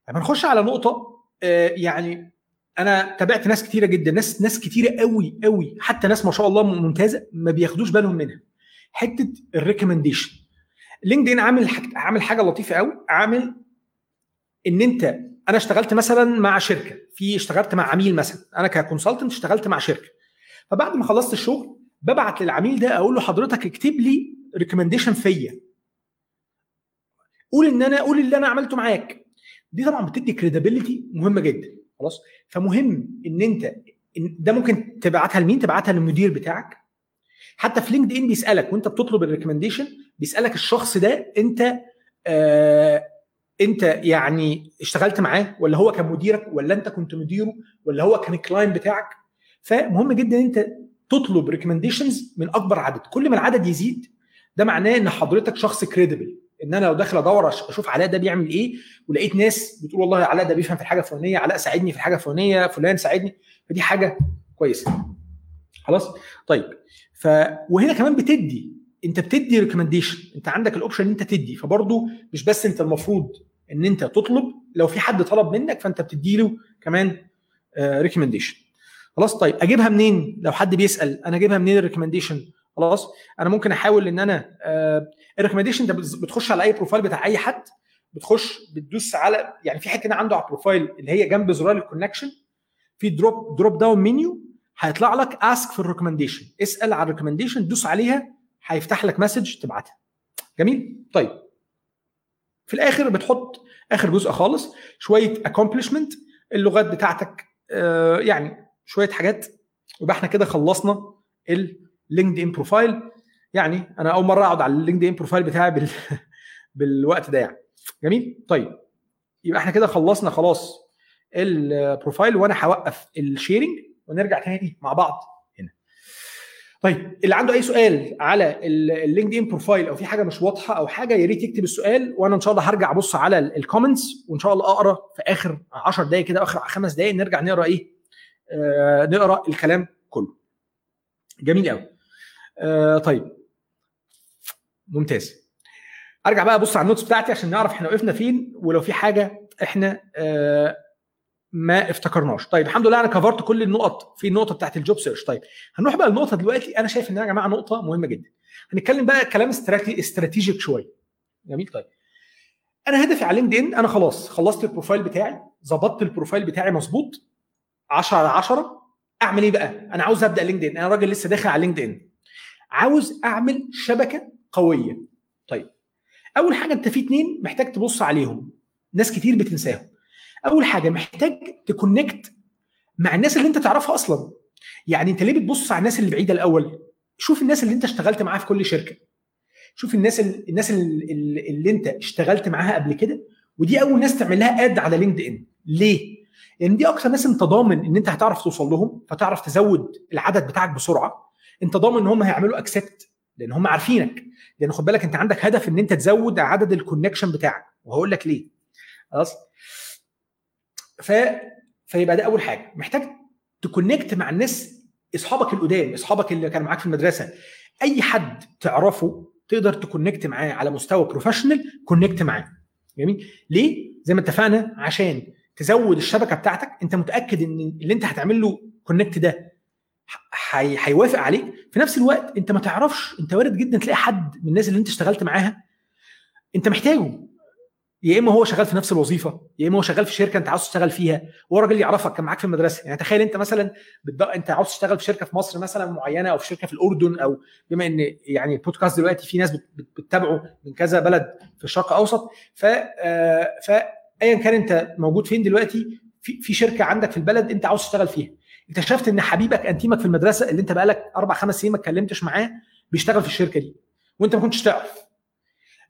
هنخش على نقطة آه يعني أنا تابعت ناس كتيرة جدا ناس ناس كتيرة قوي قوي حتى ناس ما شاء الله ممتازة ما بياخدوش بالهم منها. حتة ال recommendation لينكد ان عامل حاجة عامل حاجة لطيفة قوي عامل إن أنت أنا اشتغلت مثلا مع شركة في اشتغلت مع عميل مثلا أنا ك consultant اشتغلت مع شركة. فبعد ما خلصت الشغل ببعت للعميل ده أقول له حضرتك اكتب لي recommendation فيا. قول ان أنا قول اللي أنا عملته معاك. دي طبعا بتدي credibility مهمة جدا خلاص؟ فمهم إن أنت ده ممكن تبعتها لمين؟ تبعتها للمدير بتاعك. حتى في لينكد ان بيسألك وأنت بتطلب ال recommendation بيسألك الشخص ده أنت آه أنت يعني اشتغلت معاه ولا هو كان مديرك ولا أنت كنت مديره ولا هو كان ال client بتاعك؟ فمهم جدا أنت تطلب recommendations من أكبر عدد. كل ما العدد يزيد ده معناه إن حضرتك شخص credible إن أنا لو داخل أدور أشوف علاء ده بيعمل إيه ولقيت ناس بتقول والله علاء ده بيفهم في الحاجة الفلانية علاء ساعدني في الحاجة الفلانية فلان ساعدني فدي حاجة كويسة. خلاص؟ طيب ف وهنا كمان بتدي. أنت بتدي recommendation أنت عندك ال option إن أنت تدي. فبرضه مش بس أنت المفروض إن أنت تطلب لو في حد طلب منك فأنت بتدي له كمان recommendation خلاص طيب أجيبها منين؟ لو حد بيسأل أنا أجيبها منين ال recommendation خلاص أنا ممكن أحاول إن أنا ال recommendation ده بتخش على أي profile بتاع أي حد بتخش بتدوس على يعني في حتة هنا عنده على ال profile اللي هي جنب زرار ال connection في drop drop down menu هيطلع لك ask for ال recommendation اسأل على ال recommendation دوس عليها هيفتح لك message تبعتها. جميل؟ طيب. في الآخر بتحط آخر جزء خالص شوية accomplishment اللغات بتاعتك آه يعني شوية حاجات يبقى إحنا كده خلصنا ال LinkedIn profile يعني أنا أول مرة أقعد على ال LinkedIn profile بتاعي بال... بالوقت ده يعني. جميل؟ طيب. يبقى إحنا كده خلصنا خلاص ال profile وأنا هوقف ال sharing ونرجع تاني مع بعض هنا. طيب اللي عنده أي سؤال على ال LinkedIn profile أو في حاجة مش واضحة أو حاجة يا ريت يكتب السؤال وأنا إن شاء الله هرجع أبص على ال comments وإن شاء الله أقرأ في آخر 10 دقائق كده آخر خمس دقائق نرجع نقرأ إيه؟ نقرأ الكلام كله. جميل قوي آه طيب. ممتاز. أرجع بقى أبص على ال notes بتاعتي عشان نعرف إحنا وقفنا فين ولو في حاجة إحنا آه ما افتكرناش. طيب الحمد لله أنا cover ت كل النقط في النقطة بتاعت ال job search طيب هنروح بقى النقطه دلوقتي أنا شايف إن يا جماعة نقطة مهمة جدا. هنتكلم بقى كلام استراتيجي strategic شوية. جميل؟ طيب. أنا هدفي على لينكد ان أنا خلاص خلصت ال profile بتاعي ظبطت ال profile بتاعي مظبوط 10 على 10 أعمل إيه بقى؟ أنا عاوز أبدأ لينكد ان أنا راجل لسه داخل على لينكد ان عاوز أعمل شبكة قوية. طيب أول حاجة أنت في اتنين محتاج تبص عليهم. ناس كتير بتنساهم. أول حاجة محتاج تكونكت مع الناس اللي أنت تعرفها أصلا. يعني أنت ليه بتبص على الناس اللي بعيدة الأول؟ شوف الناس اللي أنت اشتغلت معاها في كل شركة. شوف الناس اللي الناس اللي, اللي أنت اشتغلت معاها قبل كده ودي أول ناس تعمل لها اد على لينكد ان ليه؟ لأن دي أكثر ناس أنت ضامن إن أنت هتعرف توصل لهم فتعرف تزود العدد بتاعك بسرعة. أنت ضامن إن هم هيعملوا accept لأن هم عارفينك. لأن خد بالك أنت عندك هدف إن أنت تزود عدد ال connection بتاعك. وهقول لك ليه. خلاص؟ ف فيبقى ده أول حاجة. محتاج ت connect مع الناس أصحابك القدام أصحابك اللي كانوا معاك في المدرسة. أي حد تعرفه تقدر ت connect معاه على مستوى professional connect معاه. جميل؟ ليه؟ زي ما اتفقنا عشان تزود الشبكة بتاعتك أنت متأكد إن اللي أنت هتعمل له connect ده هيوافق عليك. في نفس الوقت أنت ما تعرفش أنت وارد جدا تلاقي حد من الناس اللي أنت اشتغلت معاها أنت محتاجه. يا إما هو شغال في نفس الوظيفة يا إما هو شغال في شركة أنت عاوز تشتغل فيها وهو راجل يعرفك كان معاك في المدرسة. يعني تخيل أنت مثلا بتد... أنت عاوز تشتغل في شركة في مصر مثلا معينة أو في شركة في الأردن أو بما إن يعني البودكاست دلوقتي في ناس بتتابعه من كذا بلد في الشرق الأوسط. ف فايا كان أنت موجود فين دلوقتي في في شركة عندك في البلد أنت عاوز تشتغل فيها. اكتشفت إن حبيبك أنتيمك في المدرسة اللي أنت بقالك أربع خمس سنين ما اتكلمتش معاه بيشتغل في الشركة دي وأنت ما كنتش تعرف.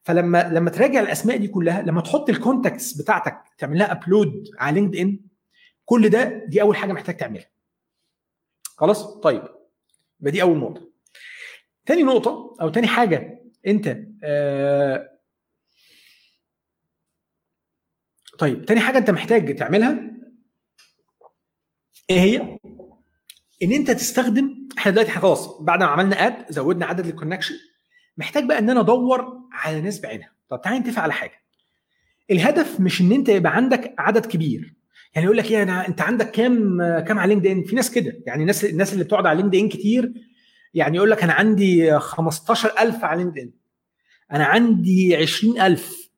فلما لما تراجع الأسماء دي كلها لما تحط ال contacts بتاعتك تعمل لها upload على LinkedIn كل ده دي أول حاجة محتاج تعملها. خلاص؟ طيب يبقى دي أول نقطة. تاني نقطة أو تاني حاجة أنت آه طيب تاني حاجة أنت محتاج تعملها إيه هي؟ إن أنت تستخدم إحنا دلوقتي خلاص بعد ما عملنا add زودنا عدد ال connection محتاج بقى إن أنا أدور على ناس بعينها. طب تعالى نتفق على حاجة. الهدف مش إن أنت يبقى عندك عدد كبير. يعني يقول لك إيه أنا أنت عندك كام كام على LinkedIn في ناس كده. يعني الناس الناس اللي بتقعد على LinkedIn كتير يعني يقول لك أنا عندي 15000 على LinkedIn أنا عندي 20000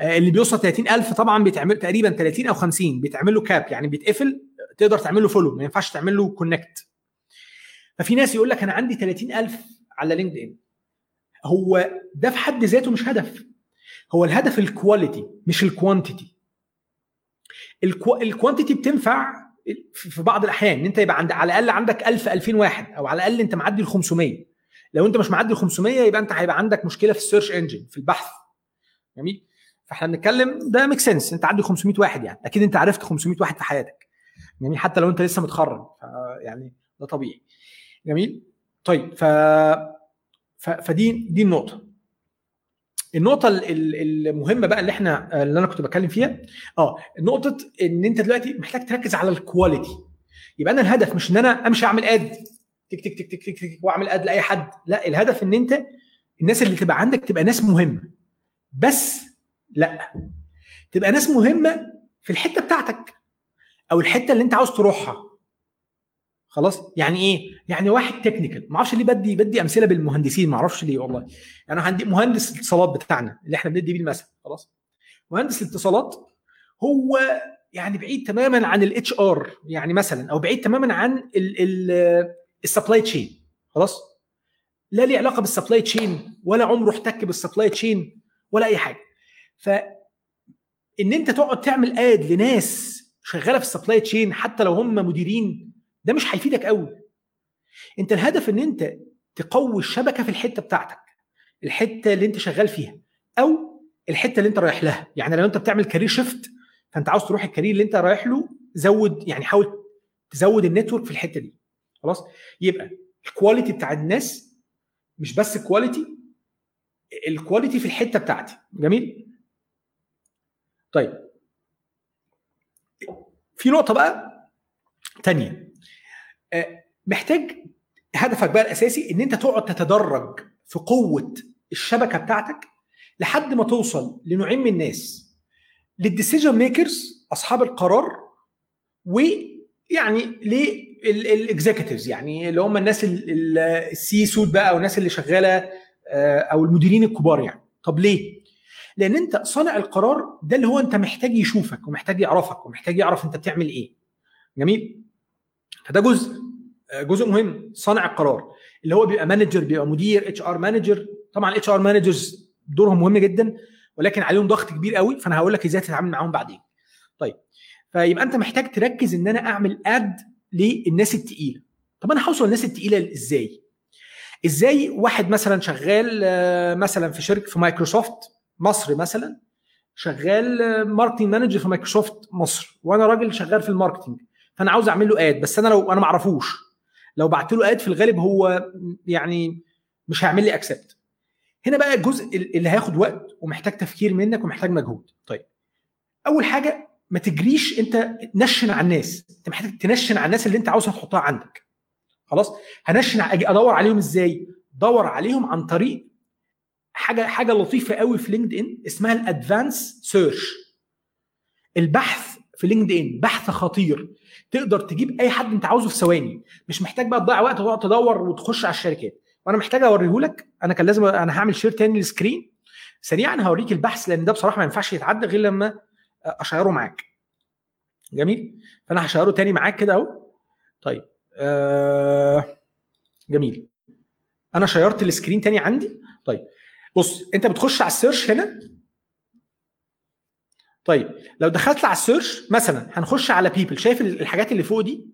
اللي بيوصل 30000 طبعا بيتعمل تقريبا 30 أو 50 بيتعمل له cap يعني بيتقفل تقدر تعمل له follow ما ينفعش تعمل له connect ففي ناس يقول لك أنا عندي 30000 على LinkedIn هو ده في حد ذاته مش هدف. هو الهدف الكواليتي مش الكوانتيتي الكو... الكوانتيتي بتنفع في بعض الأحيان إن أنت يبقى عند على الأقل عندك 1000 2000 واحد أو على الأقل أنت معدي ال 500 لو أنت مش معدي ال 500 يبقى أنت هيبقى عندك مشكلة في ال search engine في البحث. جميل؟ فاحنا بنتكلم ده make sense انت عندي 500 واحد يعني. أكيد أنت عرفت 500 واحد في حياتك. جميل حتى لو أنت لسه متخرج. يعني ده طبيعي. جميل؟ طيب ف فدي دي النقطة. النقطة المهمة بقى اللي إحنا اللي أنا كنت بتكلم فيها. آه نقطة إن أنت دلوقتي محتاج تركز على ال quality يبقى أنا الهدف مش إن أنا أمشي أعمل اد تك تك تك تك تك, تك وأعمل اد لأي حد. لا الهدف إن أنت الناس اللي تبقى عندك تبقى ناس مهمة. بس لا. تبقى ناس مهمة في الحتة بتاعتك أو الحتة اللي أنت عاوز تروحها. خلاص؟ يعني إيه؟ يعني واحد تكنيكال ما أعرفش ليه بدي بدي أمثلة بالمهندسين ما أعرفش ليه والله. يعني عندي مهندس الاتصالات بتاعنا اللي إحنا بندي بيه المثل. خلاص؟ مهندس الاتصالات هو يعني بعيد تماما عن ال HR يعني مثلا أو بعيد تماما عن ال supply chain خلاص؟ لا ليه علاقة بال supply chain ولا عمره احتك بال supply chain ولا أي حاجة. ف إن أنت تقعد تعمل add لناس شغالة في ال supply chain حتى لو هم مديرين ده مش هيفيدك قوي أنت الهدف إن أنت تقوي الشبكة في الحتة بتاعتك الحتة اللي أنت شغال فيها أو الحتة اللي أنت رايح لها. يعني لو أنت بتعمل career shift فأنت عاوز تروح ال career اللي أنت رايح له زود يعني حاول تزود ال network في الحتة دي. خلاص؟ يبقى ال quality بتاع الناس مش بس ال quality ال quality في الحتة بتاعتي. جميل؟ طيب. في نقطة بقى تانية. آه، محتاج هدفك بقى الأساسي إن أنت تقعد تتدرج في قوة الشبكة بتاعتك لحد ما توصل لنوعين من الناس لل decision makers أصحاب القرار ويعني لل executives يعني اللي هم الناس ال C-suite بقى أو الناس اللي شغالة آه، أو المديرين الكبار يعني. طب ليه؟ لأن انت صانع القرار ده اللي هو انت محتاج يشوفك ومحتاج يعرفك ومحتاج يعرف انت بتعمل إيه. جميل؟ فده جزء آه، جزء مهم صانع القرار. اللي هو بيبقى manager بيبقى مدير HR manager طبعا ال HR managers دورهم مهم جدا ولكن عليهم ضغط كبير قوي فأنا هقول لك إزاي تتعامل معاهم بعدين. طيب فيبقى أنت محتاج تركز إن أنا أعمل add للناس التقيلة. طب أنا هوصل للناس التقيلة إزاي؟ إزاي واحد مثلا شغال آه، مثلا في شركة في مايكروسوفت مصر مثلا شغال marketing manager في مايكروسوفت مصر وأنا راجل شغال في ال marketing فأنا عاوز أعمل له add بس أنا لو أنا ما اعرفوش لو بعت له add في الغالب هو يعني مش هيعمل لي accept هنا بقى الجزء اللي هياخد وقت ومحتاج تفكير منك ومحتاج مجهود. طيب أول حاجة ما تجريش أنت نشن على الناس. أنت محتاج تنشن على الناس اللي أنت عاوزها تحطها عندك. خلاص؟ هنشن أدور عليهم إزاي؟ دور عليهم عن طريق حاجة حاجة لطيفة قوي في LinkedIn اسمها ال advanced search. البحث في LinkedIn بحث خطير. تقدر تجيب أي حد أنت عاوزه في ثواني. مش محتاج بقى تضيع وقت وتقعد تدور وتخش على الشركات. وأنا محتاج اوريه لك. أنا كان لازم أنا هعمل share تاني لل screen سريعا هوريك البحث لأن ده بصراحة ما ينفعش يتعدى غير لما أشيره معاك. جميل؟ فأنا هشيره تاني معاك كده أهو. طيب. آه جميل. أنا شيرت ال screen تاني عندي. طيب. بص انت بتخش على ال search هنا. طيب لو دخلت على ال search مثلا هنخش على people شايف الحاجات اللي فوق دي؟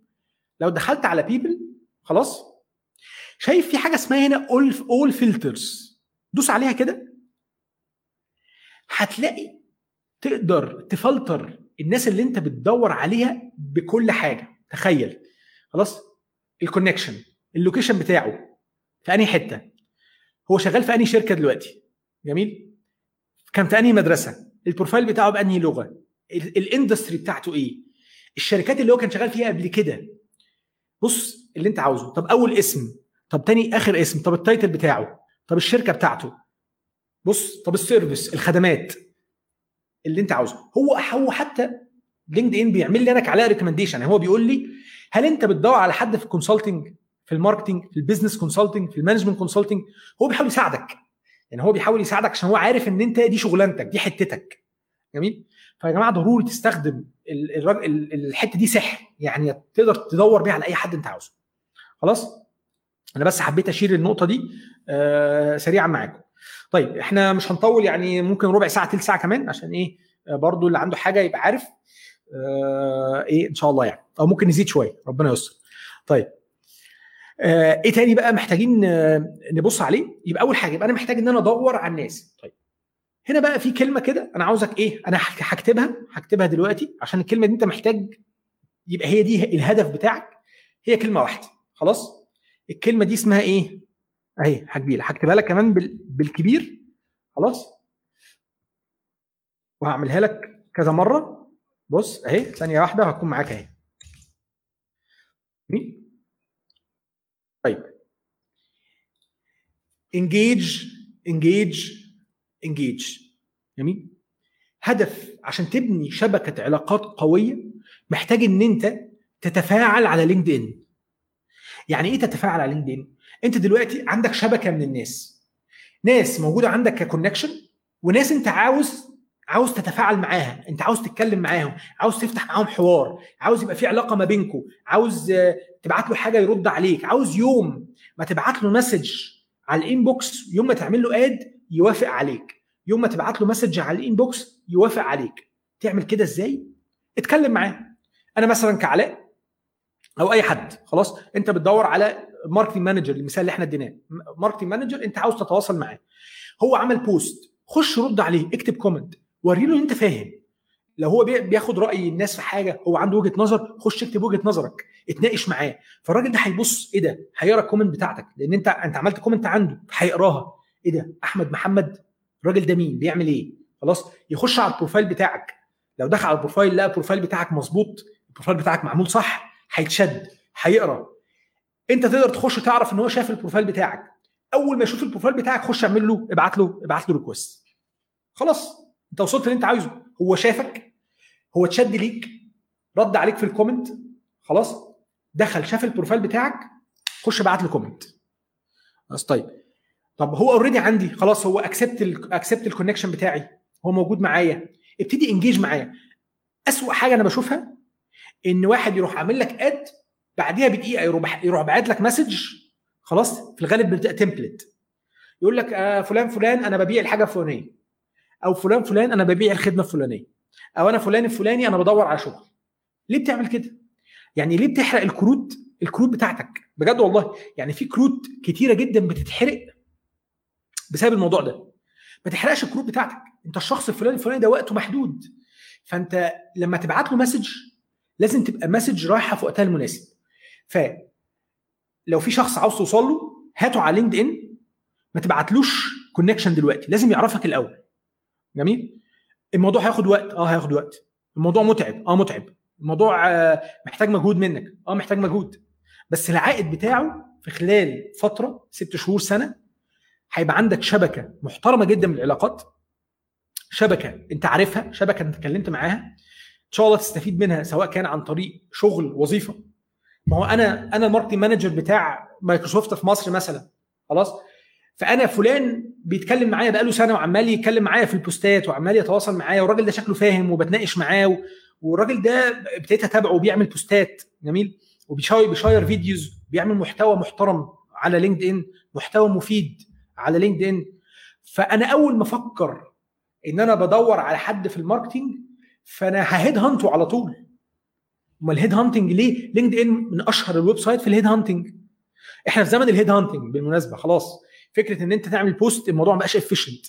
لو دخلت على people خلاص. شايف في حاجة اسمها هنا all all filters دوس عليها كده. هتلاقي تقدر تفلتر الناس اللي انت بتدور عليها بكل حاجة. تخيل. خلاص؟ ال connection ال location بتاعه في أنهي حتة؟ هو شغال في أنهي شركة دلوقتي؟ جميل. كان في أنهي مدرسة؟ ال profile بتاعه بانهي لغة؟ ال industry بتاعته إيه؟ الشركات اللي هو كان شغال فيها قبل كده. بص اللي أنت عاوزه. طب أول اسم. طب تاني آخر اسم. طب ال title بتاعه. طب الشركة بتاعته. بص طب ال service الخدمات. اللي أنت عاوزه. هو هو حتى لينكد إن بيعمل لي أنا كعلاء recommendation يعني هو بيقول لي هل أنت بتدور على حد في ال consulting في ال marketing في ال business consulting في ال management consulting هو بيحاول يساعدك. يعني هو بيحاول يساعدك عشان هو عارف إن أنت دي شغلانتك دي حتتك. جميل؟ فيا جماعة ضروري تستخدم الحتة دي سحر. يعني تقدر تدور بيها على أي حد أنت عاوزه. خلاص؟ أنا بس حبيت أشير النقطة دي آه سريعا معاكم. طيب إحنا مش هنطول يعني ممكن ربع ساعة تلت ساعة كمان عشان إيه؟ آه برضو اللي عنده حاجة يبقى عارف. آه إيه إن شاء الله يعني. أو ممكن نزيد شوية ربنا يستر. طيب إيه تاني بقى محتاجين آه نبص عليه؟ يبقى أول حاجة يبقى أنا محتاج إن أنا أدور على الناس. طيب. هنا بقى في كلمة كده أنا عاوزك إيه أنا هكتبها هكتبها دلوقتي عشان الكلمة دي أنت محتاج يبقى هي دي الهدف بتاعك. هي كلمة واحدة. خلاص؟ الكلمة دي اسمها إيه؟ أهي هكبير هكتبها لك كمان بالكبير. خلاص؟ وهعملها لك كذا مرة. بص أهي ثانية واحدة هتكون معاك أهي طيب engage engage engage. جميل. هدف عشان تبني شبكة علاقات قوية محتاج إن أنت تتفاعل على لينكد ان يعني إيه تتفاعل على لينكد ان أنت دلوقتي عندك شبكة من الناس. ناس موجودة عندك ك connection وناس أنت عاوز عاوز تتفاعل معاها. أنت عاوز تتكلم معاهم عاوز تفتح معاهم حوار عاوز يبقى في علاقة ما بينكم عاوز آه، تبعت له حاجة يرد عليك عاوز يوم ما تبعت له message على ال inbox يوم ما تعمل له add يوافق عليك. يوم ما تبعت له message على ال inbox يوافق عليك. تعمل كده إزاي؟ اتكلم معاه. أنا مثلا كعلاء أو أي حد خلاص؟ أنت بتدور على marketing manager المثال اللي إحنا اديناه. marketing manager أنت عاوز تتواصل معاه. هو عمل post خش رد عليه اكتب comment وري له إن أنت فاهم. لو هو بي- بياخد رأي الناس في حاجة هو عنده وجهة نظر خش اكتب وجهة نظرك. اتناقش معاه. فالراجل ده هيبص إيه ده؟ هيقرأ ال comment بتاعتك لأن أنت أنت عملت comment عنده هيقراها. إيه ده؟ أحمد محمد الراجل ده مين؟ بيعمل إيه؟ خلاص يخش على ال profile بتاعك. لو دخل على ال profile لقى ال profile بتاعك مظبوط ال profile بتاعك معمول صح هيتشد هيقرأ. أنت تقدر تخش تعرف إن هو شاف ال profile بتاعك. أول ما يشوف ال profile بتاعك خش اعمل له ابعت له ابعت له request خلاص أنت وصلت اللي أنت عايزه. هو شافك هو اتشد ليك رد عليك في ال comment خلاص دخل شاف ال profile بتاعك خش ابعت له comment بس طيب. طب هو already عندي خلاص هو accept accept ال connection بتاعي. هو موجود معايا. ابتدي engage معايا. أسوأ حاجة أنا بشوفها إن واحد يروح عامل لك add بعديها بدقيقة يروح يروح باعت لك message خلاص في الغالب بتبقى template يقول لك آه فلان فلان أنا ببيع الحاجة الفلانية. أو فلان فلان أنا ببيع الخدمة الفلانية. أو أنا فلان الفلاني أنا بدور على شغل. ليه بتعمل كده؟ يعني ليه بتحرق الكروت؟ الكروت بتاعتك. بجد والله. يعني في كروت كتيرة جدا بتتحرق بسبب الموضوع ده. ما تحرقش الكروت بتاعتك. انت الشخص الفلاني الفلاني ده وقته محدود. فانت لما تبعت له message لازم تبقى message رايحة في وقتها المناسب. ف لو في شخص عاوز توصل له هاته على لينكد ان ما تبعتلوش connection دلوقتي. لازم يعرفك الأول. جميل؟ الموضوع هياخد وقت. آه هياخد وقت. الموضوع متعب. آه متعب. الموضوع آه، محتاج مجهود منك. آه محتاج مجهود. بس العائد بتاعه في خلال فترة ست شهور سنة هيبقى عندك شبكة محترمة جدا من العلاقات. شبكة أنت عارفها شبكة أنت اتكلمت معاها. إن شاء الله تستفيد منها سواء كان عن طريق شغل وظيفة. ما هو أنا أنا ال marketing manager بتاع مايكروسوفت في مصر مثلا. خلاص؟ فأنا فلان بيتكلم معايا بقاله سنة وعمال يتكلم معايا في ال posts وعمال يتواصل معايا والراجل ده شكله فاهم وبتناقش معاه والراجل ده ابتديت اتابعه وبيعمل posts جميل؟ وبي share بي share videos بيعمل محتوى محترم على لينكد ان محتوى مفيد على لينكد ان فأنا أول ما أفكر إن أنا بدور على حد في ال marketing فأنا ه head hunt ه على طول. أمال ال head hunting ليه؟ لينكد ان من أشهر ال website في ال head hunting إحنا في زمن ال head hunting بالمناسبة خلاص. فكرة إن أنت تعمل post الموضوع ما بقاش efficient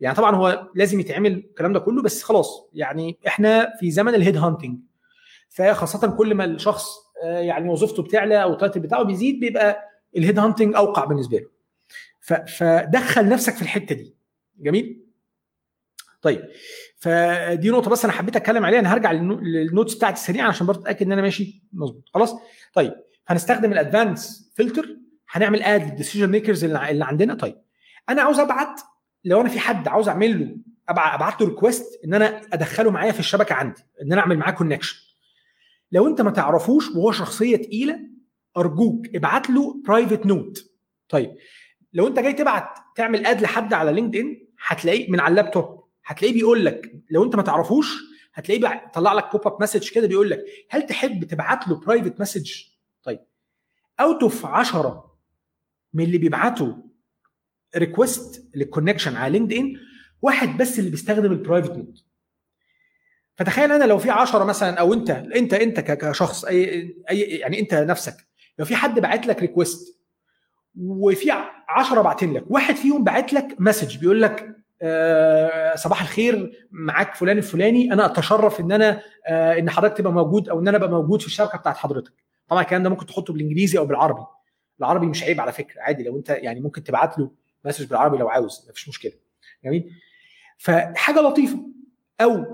يعني طبعا هو لازم يتعمل الكلام ده كله بس خلاص يعني إحنا في زمن ال head hunting فخاصة كل ما الشخص آه، يعني وظيفته بتعلى أو ال title بتاعه بيزيد بيبقى ال head hunting أوقع بالنسبة له. فدخل نفسك في الحتة دي. جميل؟ طيب فدي نقطة بس أنا حبيت أتكلم عليها أنا هرجع لل no- لل notes بتاعتي سريعا عشان برضه أتأكد إن أنا ماشي مظبوط. خلاص؟ طيب هنستخدم ال advanced filter هنعمل add لل decision makers اللي عندنا. طيب أنا عاوز أبعت لو أنا في حد عاوز أعمل له أبعت له request إن أنا أدخله معايا في الشبكة عندي إن أنا أعمل معاه connection لو أنت ما تعرفوش وهو شخصية تقيلة أرجوك ابعت له private note طيب لو أنت جاي تبعت تعمل add لحد على لينكد ان هتلاقيه من على اللابتوب. هتلاقيه بيقول لك لو أنت ما تعرفوش هتلاقيه طلع لك pop up message كده بيقول لك هل تحب تبعت له private message طيب out of 10 من اللي بيبعتوا request لل connection على لينكد ان واحد بس اللي بيستخدم ال private note فتخيل أنا لو في 10 مثلا أو أنت أنت أنت كشخص أي أي يعني أنت نفسك لو في حد بعت لك request وفي 10 باعتين لك واحد فيهم باعت لك message بيقول لك آه صباح الخير معاك فلان الفلاني أنا أتشرف إن أنا آه إن حضرتك تبقى موجود أو إن أنا أبقى موجود في الشبكة بتاعت حضرتك. طبعا الكلام ده ممكن تحطه بالإنجليزي أو بالعربي. العربي مش عيب على فكرة عادي لو أنت يعني ممكن تبعت له message بالعربي لو عاوز مفيش مشكلة. جميل؟ فحاجة لطيفة. أو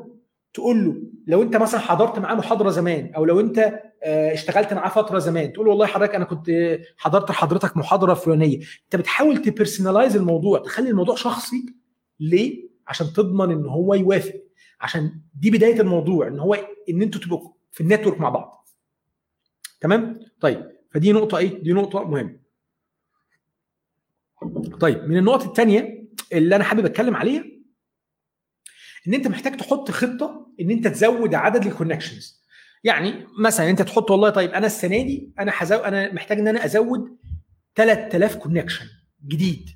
تقول له لو أنت مثلا حضرت معاه محاضرة زمان أو لو أنت آه، اشتغلت معاه فترة زمان تقول له والله حضرتك أنا كنت آه، حضرت لحضرتك محاضرة فلانية. أنت بتحاول ت personalize الموضوع تخلي الموضوع شخصي. ليه؟ عشان تضمن إن هو يوافق. عشان دي بداية الموضوع إن هو إن أنتوا تبقوا في ال network مع بعض. تمام؟ طيب فدي نقطة إيه؟ دي نقطة مهمة. طيب من النقط الثانية اللي أنا حابب أتكلم عليها إن أنت محتاج تحط خطة إن أنت تزود عدد ال connections يعني مثلا أنت تحط والله طيب أنا السنة دي أنا هزو أنا محتاج إن أنا أزود 3000 connection جديد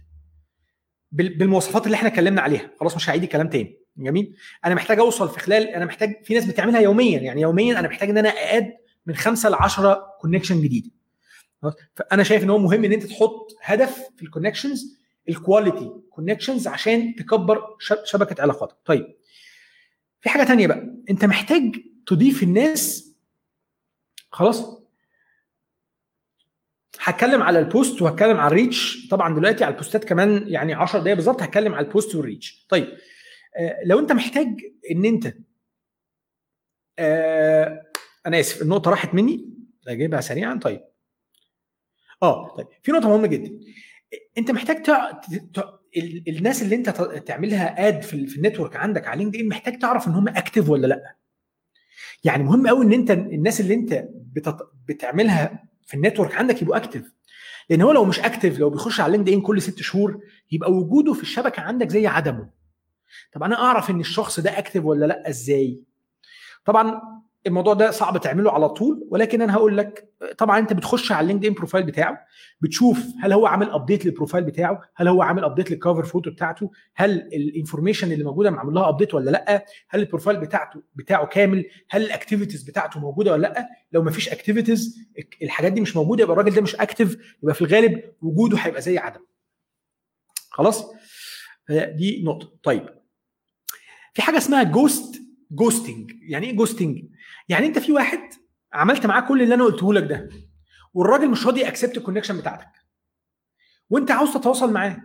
بال- بالمواصفات اللي إحنا اتكلمنا عليها. خلاص مش هعيد الكلام تاني. جميل؟ أنا محتاج أوصل في خلال أنا محتاج في ناس بتعملها يوميا. يعني يوميا أنا محتاج إن أنا ا add من خمسة ل 10 connection جديده؟ فأنا شايف إن هو مهم إن أنت تحط هدف في ال connections ال quality connections عشان تكبر شبكة علاقاتك. طيب في حاجة تانية بقى. أنت محتاج تضيف الناس. خلاص؟ هتكلم على ال post وهتكلم على ال reach طبعا دلوقتي على ال post ات كمان يعني 10 دقايق بالظبط هتكلم على ال post وال reach طيب آه لو أنت محتاج إن أنت آه أنا آسف النقطة راحت مني. اجيبها سريعا. طيب آه طيب. في نقطة مهمة جدا. أنت محتاج تع... ت... ال... الناس اللي أنت تعملها add في. في ال network عندك على لينكد ان محتاج تعرف إن هم active ولا لأ. يعني مهم قوي إن أنت الناس اللي أنت بتط... بتعملها في ال network عندك يبقوا active لأن هو لو مش active لو بيخش على لينكد ان كل ست شهور يبقى وجوده في الشبكة عندك زي عدمه. طب أنا أعرف إن الشخص ده active ولا لأ إزاي؟ طبعا الموضوع ده صعب تعمله على طول ولكن أنا هقول لك طبعا أنت بتخش على اللينكد ان profile بتاعه بتشوف هل هو عامل update لل profile بتاعه هل هو عامل update لل cover photo بتاعته هل ال information اللي موجودة معمول لها update ولا لأ هل ال profile بتاعته بتاعه كامل هل ال activities بتاعته موجودة ولا لأ. لو ما فيش activities الحاجات دي مش موجودة يبقى الراجل ده مش active يبقى في الغالب وجوده هيبقى زي عدم. خلاص؟ دي نقطة. طيب. في حاجة اسمها ghost ghosting يعني إيه ghosting يعني انت في واحد عملت معاه كل اللي أنا قلته لك ده والراجل مش راضي accept ال connection بتاعتك. وانت عاوز تتواصل معاه.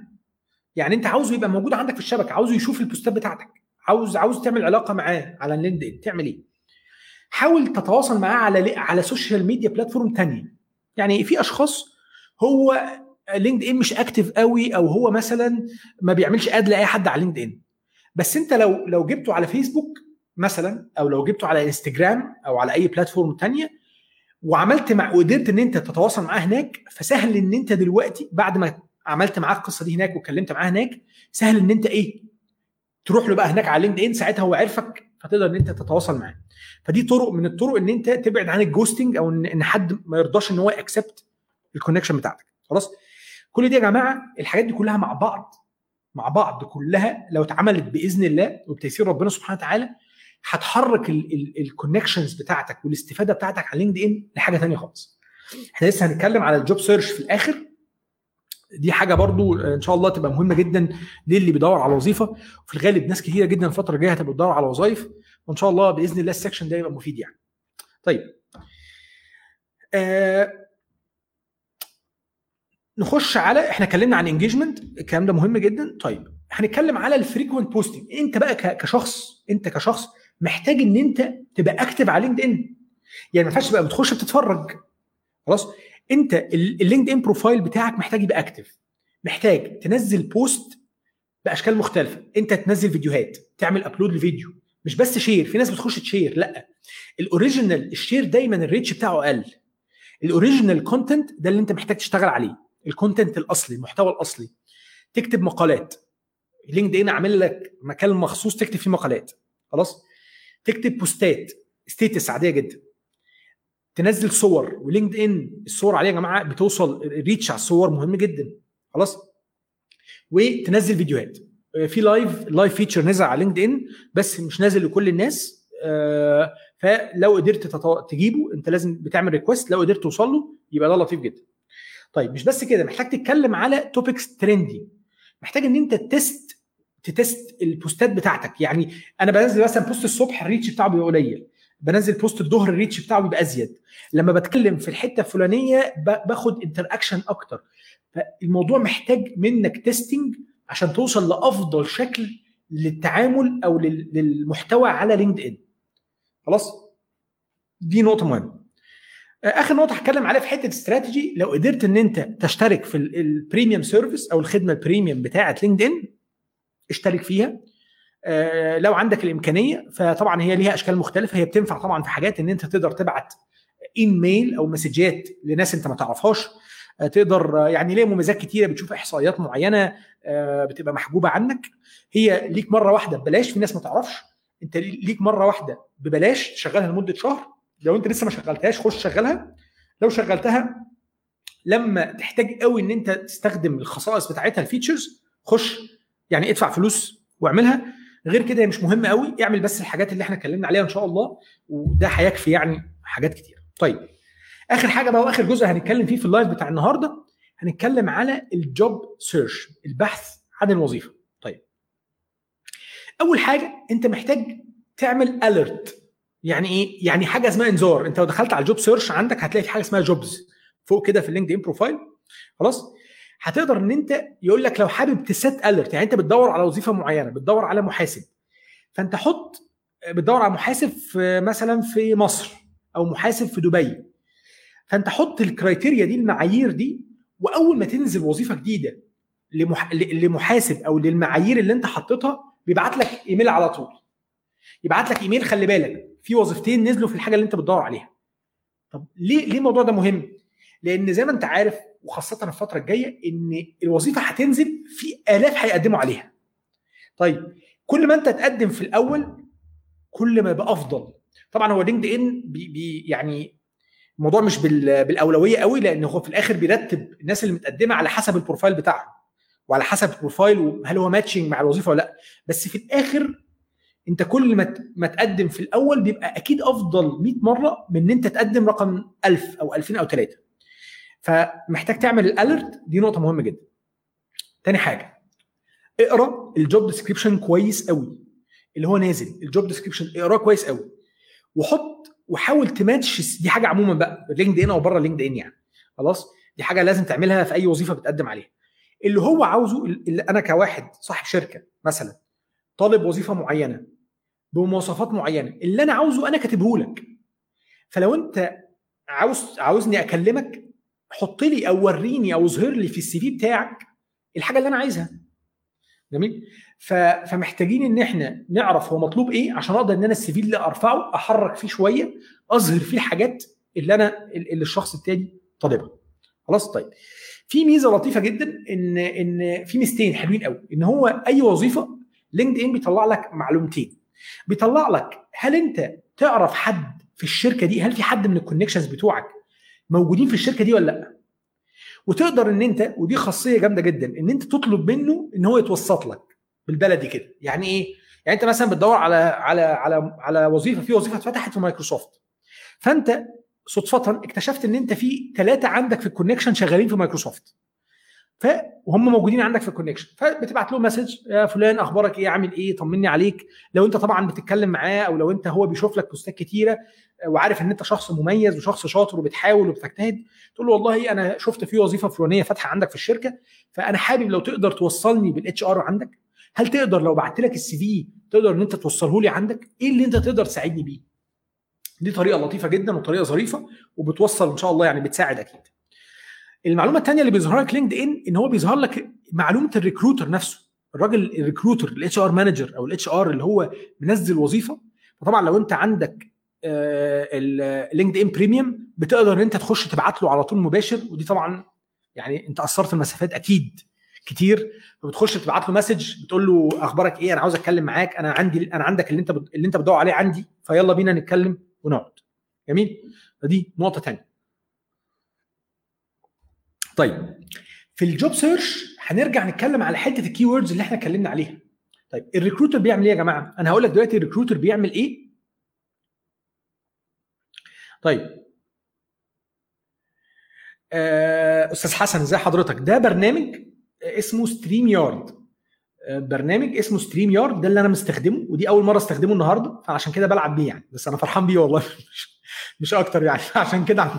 يعني انت عاوزه يبقى موجود عندك في الشبكة عاوزه يشوف ال post ات بتاعتك عاوز عاوز تعمل علاقة معاه على لينكد تعمل إيه؟ حاول تتواصل معاه على على social media platform تانية. يعني في أشخاص هو لينكد ان مش active قوي أو هو مثلا ما بيعملش add لأي حد على لينكد ان بس انت لو لو جبته على فيسبوك مثلا أو لو جبته على إنستجرام أو على أي platform تانية وعملت مع وقدرت إن أنت تتواصل معاه هناك فسهل إن أنت دلوقتي بعد ما عملت معاه القصة دي هناك واتكلمت معاه هناك سهل إن أنت إيه تروح له بقى هناك على لينكد ان ساعتها هو عرفك فتقدر إن أنت تتواصل معاه. فدي طرق من الطرق إن أنت تبعد عن ال ghosting أو إن حد ما يرضاش إن هو ي accept ال connection بتاعتك. خلاص؟ كل دي يا جماعة الحاجات دي كلها مع بعض مع بعض كلها لو اتعملت بإذن الله وبتيسير ربنا سبحانه وتعالى هتحرك ال connections بتاعتك والاستفادة بتاعتك على لينكد ان لحاجة ثانية خالص. إحنا لسه هنتكلم على ال job search في الآخر. دي حاجة برضو إن شاء الله تبقى مهمة جدا للي بيدور على وظيفة. وفي الغالب ناس كتيرة جدا الفترة الجاية هتبقى بتدور على وظائف وإن شاء الله بإذن الله ال section ده يبقى مفيد يعني. طيب. آه نخش على إحنا اتكلمنا عن engagement الكلام ده مهم جدا. طيب هنتكلم على ال frequent posting أنت بقى كشخص أنت كشخص محتاج إن أنت تبقى active على لينكد ان يعني ما ينفعش تبقى بتخش بتتفرج. خلاص؟ أنت اللينكد ان profile بتاعك محتاج يبقى active محتاج تنزل post بأشكال مختلفة. أنت تنزل فيديوهات تعمل upload لفيديو. مش بس share في ناس بتخش ت share لأ. ال original ال share دايما ال reach بتاعه أقل. ال original content ده اللي أنت محتاج تشتغل عليه. ال content الأصلي المحتوى الأصلي. تكتب مقالات. لينكد ان عامل لك مكان مخصوص تكتب فيه مقالات. خلاص؟ تكتب post ات status عادية جدا. تنزل صور ولينكد إن الصور عليه يا جماعة بتوصل reach على الصور مهم جدا. خلاص؟ وتنزل فيديوهات. في live live feature نزل على لينكد إن بس مش نازل لكل الناس. فلو قدرت تجيبه أنت لازم بتعمل request لو قدرت توصل له يبقى ده لطيف جدا. طيب مش بس كده محتاج تتكلم على topics trendy محتاج إن أنت تست تتست البوستات بتاعتك. يعني أنا بنزل مثلا post الصبح ال reach بتاعه بيبقى قليل. بنزل post الظهر ال reach بتاعه بيبقى أزيد. لما بتكلم في الحتة الفلانية باخد interaction أكتر. فالموضوع محتاج منك testing عشان توصل لأفضل شكل للتعامل أو للمحتوى على لينكد ان خلاص؟ دي نقطة مهمة. آخر نقطة هتكلم عليها في حتة استراتيجي لو قدرت إن أنت تشترك في ال premium service أو الخدمة ال premium بتاعة لينكد ان اشترك فيها. آه لو عندك الإمكانية فطبعا هي ليها أشكال مختلفة. هي بتنفع طبعا في حاجات إن أنت تقدر تبعت إيميل أو مسجات لناس أنت ما تعرفهاش. آه، تقدر يعني ليه مميزات كتيرة بتشوف إحصائيات معينة آه، بتبقى محجوبة عنك. هي ليك مرة واحدة ببلاش في ناس ما تعرفش. أنت ليك مرة واحدة ببلاش تشغلها لمدة شهر. لو أنت لسه ما شغلتهاش خش شغلها. لو شغلتها لما تحتاج قوي إن أنت تستخدم الخصائص بتاعتها الفيتشرز خش يعني ادفع فلوس واعملها. غير كده مش مهمة قوي اعمل بس الحاجات اللي إحنا اتكلمنا عليها إن شاء الله وده هيكفي يعني حاجات كتير. طيب آخر حاجة بقى وآخر جزء هنتكلم فيه في ال live بتاع النهارده هنتكلم على ال job search البحث عن الوظيفة. طيب أول حاجة أنت محتاج تعمل alert يعني إيه؟ يعني حاجة اسمها إنذار. أنت لو دخلت على ال job search عندك هتلاقي في حاجة اسمها jobs فوق كده في اللينكد ان profile خلاص؟ هتقدر إن أنت يقول لك لو حابب ت set alert يعني أنت بتدور على وظيفة معينة بتدور على محاسب فأنت حط بتدور على محاسب في مثلا في مصر أو محاسب في دبي. فأنت حط ال criteria دي المعايير دي وأول ما تنزل وظيفة جديدة لمح... لمحاسب أو للمعايير اللي أنت حطيتها بيبعت لك ايميل على طول. يبعت لك ايميل خلي بالك في وظيفتين نزلوا في الحاجة اللي أنت بتدور عليها. طب ليه ليه الموضوع ده مهم؟ لأن زي ما أنت عارف وخاصة الفترة الجاية إن الوظيفة هتنزل في آلاف هيقدموا عليها. طيب كل ما أنت تقدم في الأول كل ما يبقى أفضل. طبعا هو LinkedIn بي بي يعني الموضوع مش بالأولوية قوي لأن هو في الآخر بيرتب الناس اللي متقدمة على حسب ال profile بتاعهم وعلى حسب ال profile وهل هو matching مع الوظيفة ولا لأ. بس في الآخر أنت كل ما ما تقدم في الأول بيبقى أكيد أفضل 100 مرة من إن أنت تقدم رقم 1000 أو 2000 أو 3 فمحتاج تعمل ال alert دي نقطة مهمة جدا. تاني حاجة اقرأ ال job description كويس قوي. اللي هو نازل ال job description اقراه كويس قوي. وحط وحاول تماتش دي حاجة عموما بقى LinkedIn أو بره LinkedIn يعني. خلاص؟ دي حاجة لازم تعملها في أي وظيفة بتقدم عليها. اللي هو عاوزه اللي أنا كواحد صاحب شركة مثلا طالب وظيفة معينة بمواصفات معينة اللي أنا عاوزه أنا كاتبه لك فلو أنت عاوز عاوزني أكلمك حط لي أو وريني أو اظهر لي في السي في بتاعك الحاجة اللي أنا عايزها. جميل؟ فمحتاجين إن إحنا نعرف هو مطلوب إيه عشان أقدر إن أنا السي في اللي أرفعه أحرك فيه شوية أظهر فيه الحاجات اللي أنا اللي الشخص التاني طالبها. خلاص؟ طيب. في ميزة لطيفة جدا ان إن في ميزتين حلوين قوي إن هو أي وظيفة LinkedIn بيطلع لك معلومتين. بيطلع لك هل أنت تعرف حد في الشركة دي؟ هل في حد من ال connections بتوعك موجودين في الشركة دي ولا لأ؟ وتقدر إن أنت ودي خاصية جامدة جدا إن أنت تطلب منه إن هو يتوسط لك بالبلدي كده. يعني إيه؟ يعني أنت مثلا بتدور على على على على وظيفة في وظيفة اتفتحت في مايكروسوفت. فأنت صدفة اكتشفت إن أنت في ثلاثة عندك في ال connection شغالين في مايكروسوفت. فهم موجودين عندك في ال connection. فبتبعت له message يا فلان أخبارك إيه؟ عامل إيه؟ طمني عليك. لو أنت طبعا بتتكلم معاه أو لو أنت هو بيشوف لك بوستات كتيرة وعارف إن أنت شخص مميز وشخص شاطر وبتحاول وبتجتهد تقول له والله أنا شفت في وظيفة فلانية فاتحة عندك في الشركة فأنا حابب لو تقدر توصلني بال HR عندك. هل تقدر لو بعت لك ال CV تقدر إن أنت توصله لي عندك؟ إيه اللي أنت تقدر تساعدني بيه؟ دي طريقة لطيفة جدا وطريقة ظريفة وبتوصل إن شاء الله يعني بتساعد أكيد. المعلومة الثانية اللي بيظهر لك LinkedIn ان هو بيظهر لك معلومة ال recruiter نفسه الراجل ال recruiter ال HR manager أو ال HR اللي هو منزل وظيفة. فطبعا لو أنت عندك ال LinkedIn Premium بتقدر إن أنت تخش تبعت له على طول مباشر ودي طبعا يعني أنت قصرت المسافات أكيد كتير فبتخش تبعت له message بتقول له أخبارك إيه أنا عاوز أتكلم معاك أنا عندي أنا عندك اللي أنت اللي أنت بتدور عليه عندي فيلا بينا نتكلم ونقعد. جميل؟ فدي نقطة ثانية طيب في ال job search هنرجع نتكلم على حتة ال keywords اللي إحنا اتكلمنا عليها. طيب ال recruiter بيعمل إيه يا جماعة؟ أنا هقول لك دلوقتي ال recruiter بيعمل إيه؟ طيب. أستاذ حسن ازي حضرتك؟ ده برنامج اسمه StreamYard برنامج اسمه StreamYard ده اللي أنا مستخدمه ودي أول مرة أستخدمه النهارده فعشان كده بلعب بيه يعني. بس أنا فرحان بيه والله مش, مش أكتر يعني. عشان كده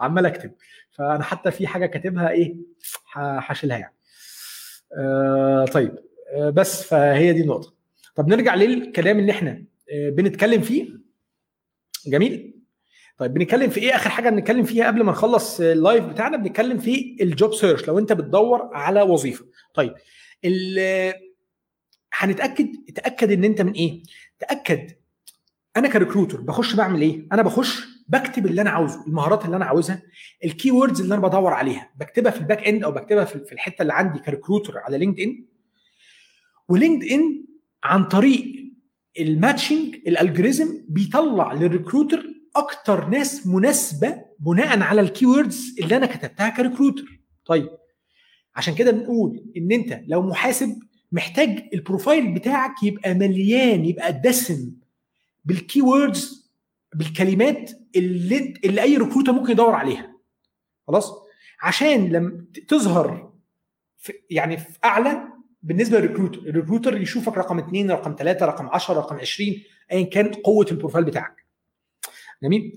عمال أكتب. فأنا حتى في حاجة كاتبها إيه هشيلها يعني. آه طيب. آه بس فهي دي النقطة. طب نرجع للكلام اللي إحنا آه بنتكلم فيه. جميل؟ طيب بنتكلم في إيه؟ آخر حاجة بنتكلم فيها قبل ما نخلص ال live بتاعنا بنتكلم في ال job search لو أنت بتدور على وظيفة. طيب هنتأكد تأكد إن أنت من إيه؟ تأكد أنا ك recruiter بخش بعمل إيه؟ أنا بخش بكتب اللي أنا عاوزه المهارات اللي أنا عاوزها ال keywords اللي أنا بدور عليها. بكتبها في ال back end أو بكتبها في الحتة اللي عندي ك recruiter على LinkedIn و LinkedIn عن طريق ال matching ال algorithm بيطلع لل recruiter أكتر ناس مناسبة بناء على ال keywords اللي أنا كتبتها ك recruiter طيب عشان كده بنقول إن أنت لو محاسب محتاج ال profile بتاعك يبقى مليان يبقى دسم بال keywords بالكلمات اللي اللي أي recruiter ممكن يدور عليها. خلاص؟ عشان لما تظهر في يعني في أعلى بالنسبة لل recruiter ال recruiter يشوفك رقم اثنين رقم ثلاثة رقم 10 رقم 20 ايا كان قوة ال profile بتاعك. جميل.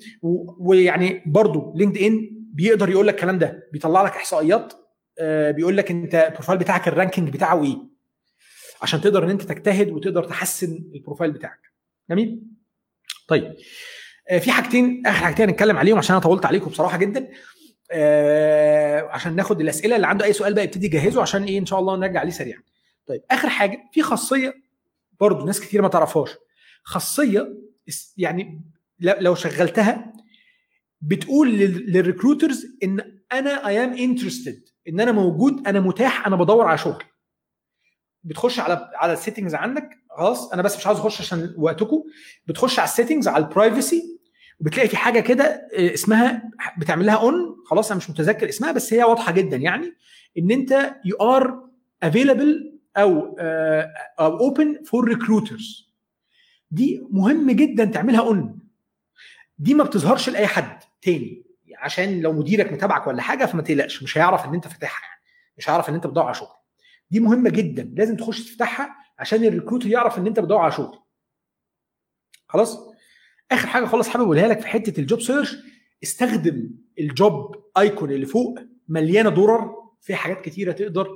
ويعني برضو LinkedIn بيقدر يقول لك الكلام ده بيطلع لك إحصائيات آه بيقول لك أنت ال profile بتاعك ال ranking بتاعه إيه. عشان تقدر إن أنت تجتهد وتقدر تحسن ال profile بتاعك. جميل؟ طيب آه في حاجتين آخر حاجتين هنتكلم عليهم عشان أنا طولت عليكم بصراحة جدا. آه عشان ناخد الأسئلة اللي عنده أي سؤال بقى يبتدي يجهزه عشان إيه إن شاء الله نرجع عليه سريعا. طيب آخر حاجة في خاصية برضو ناس كتير ما تعرفهاش. خاصية يعني لو شغلتها بتقول لل recruiters إن أنا I am interested إن أنا موجود أنا متاح أنا بدور على شغل. بتخش على على ال settings عندك خلاص أنا بس مش عاوز أخش عشان وقتكم بتخش على ال settings على ال privacy وبتلاقي في حاجة كده اسمها بتعمل لها on خلاص أنا مش متذكر اسمها بس هي واضحة جدا يعني إن أنت you are available أو أو open for recruiters دي مهم جدا تعملها اون دي ما بتظهرش لأي حد تاني. عشان لو مديرك متابعك ولا حاجة فما تقلقش مش هيعرف إن أنت فاتحها مش هيعرف إن أنت بتدور على شغل. دي مهمة جدا لازم تخش تفتحها عشان ال recruiter يعرف إن أنت بتدور على شغل. خلاص؟ آخر حاجة خالص حابب أقولها لك في حتة ال job search استخدم ال job icon اللي فوق مليانة درر في حاجات كتيرة تقدر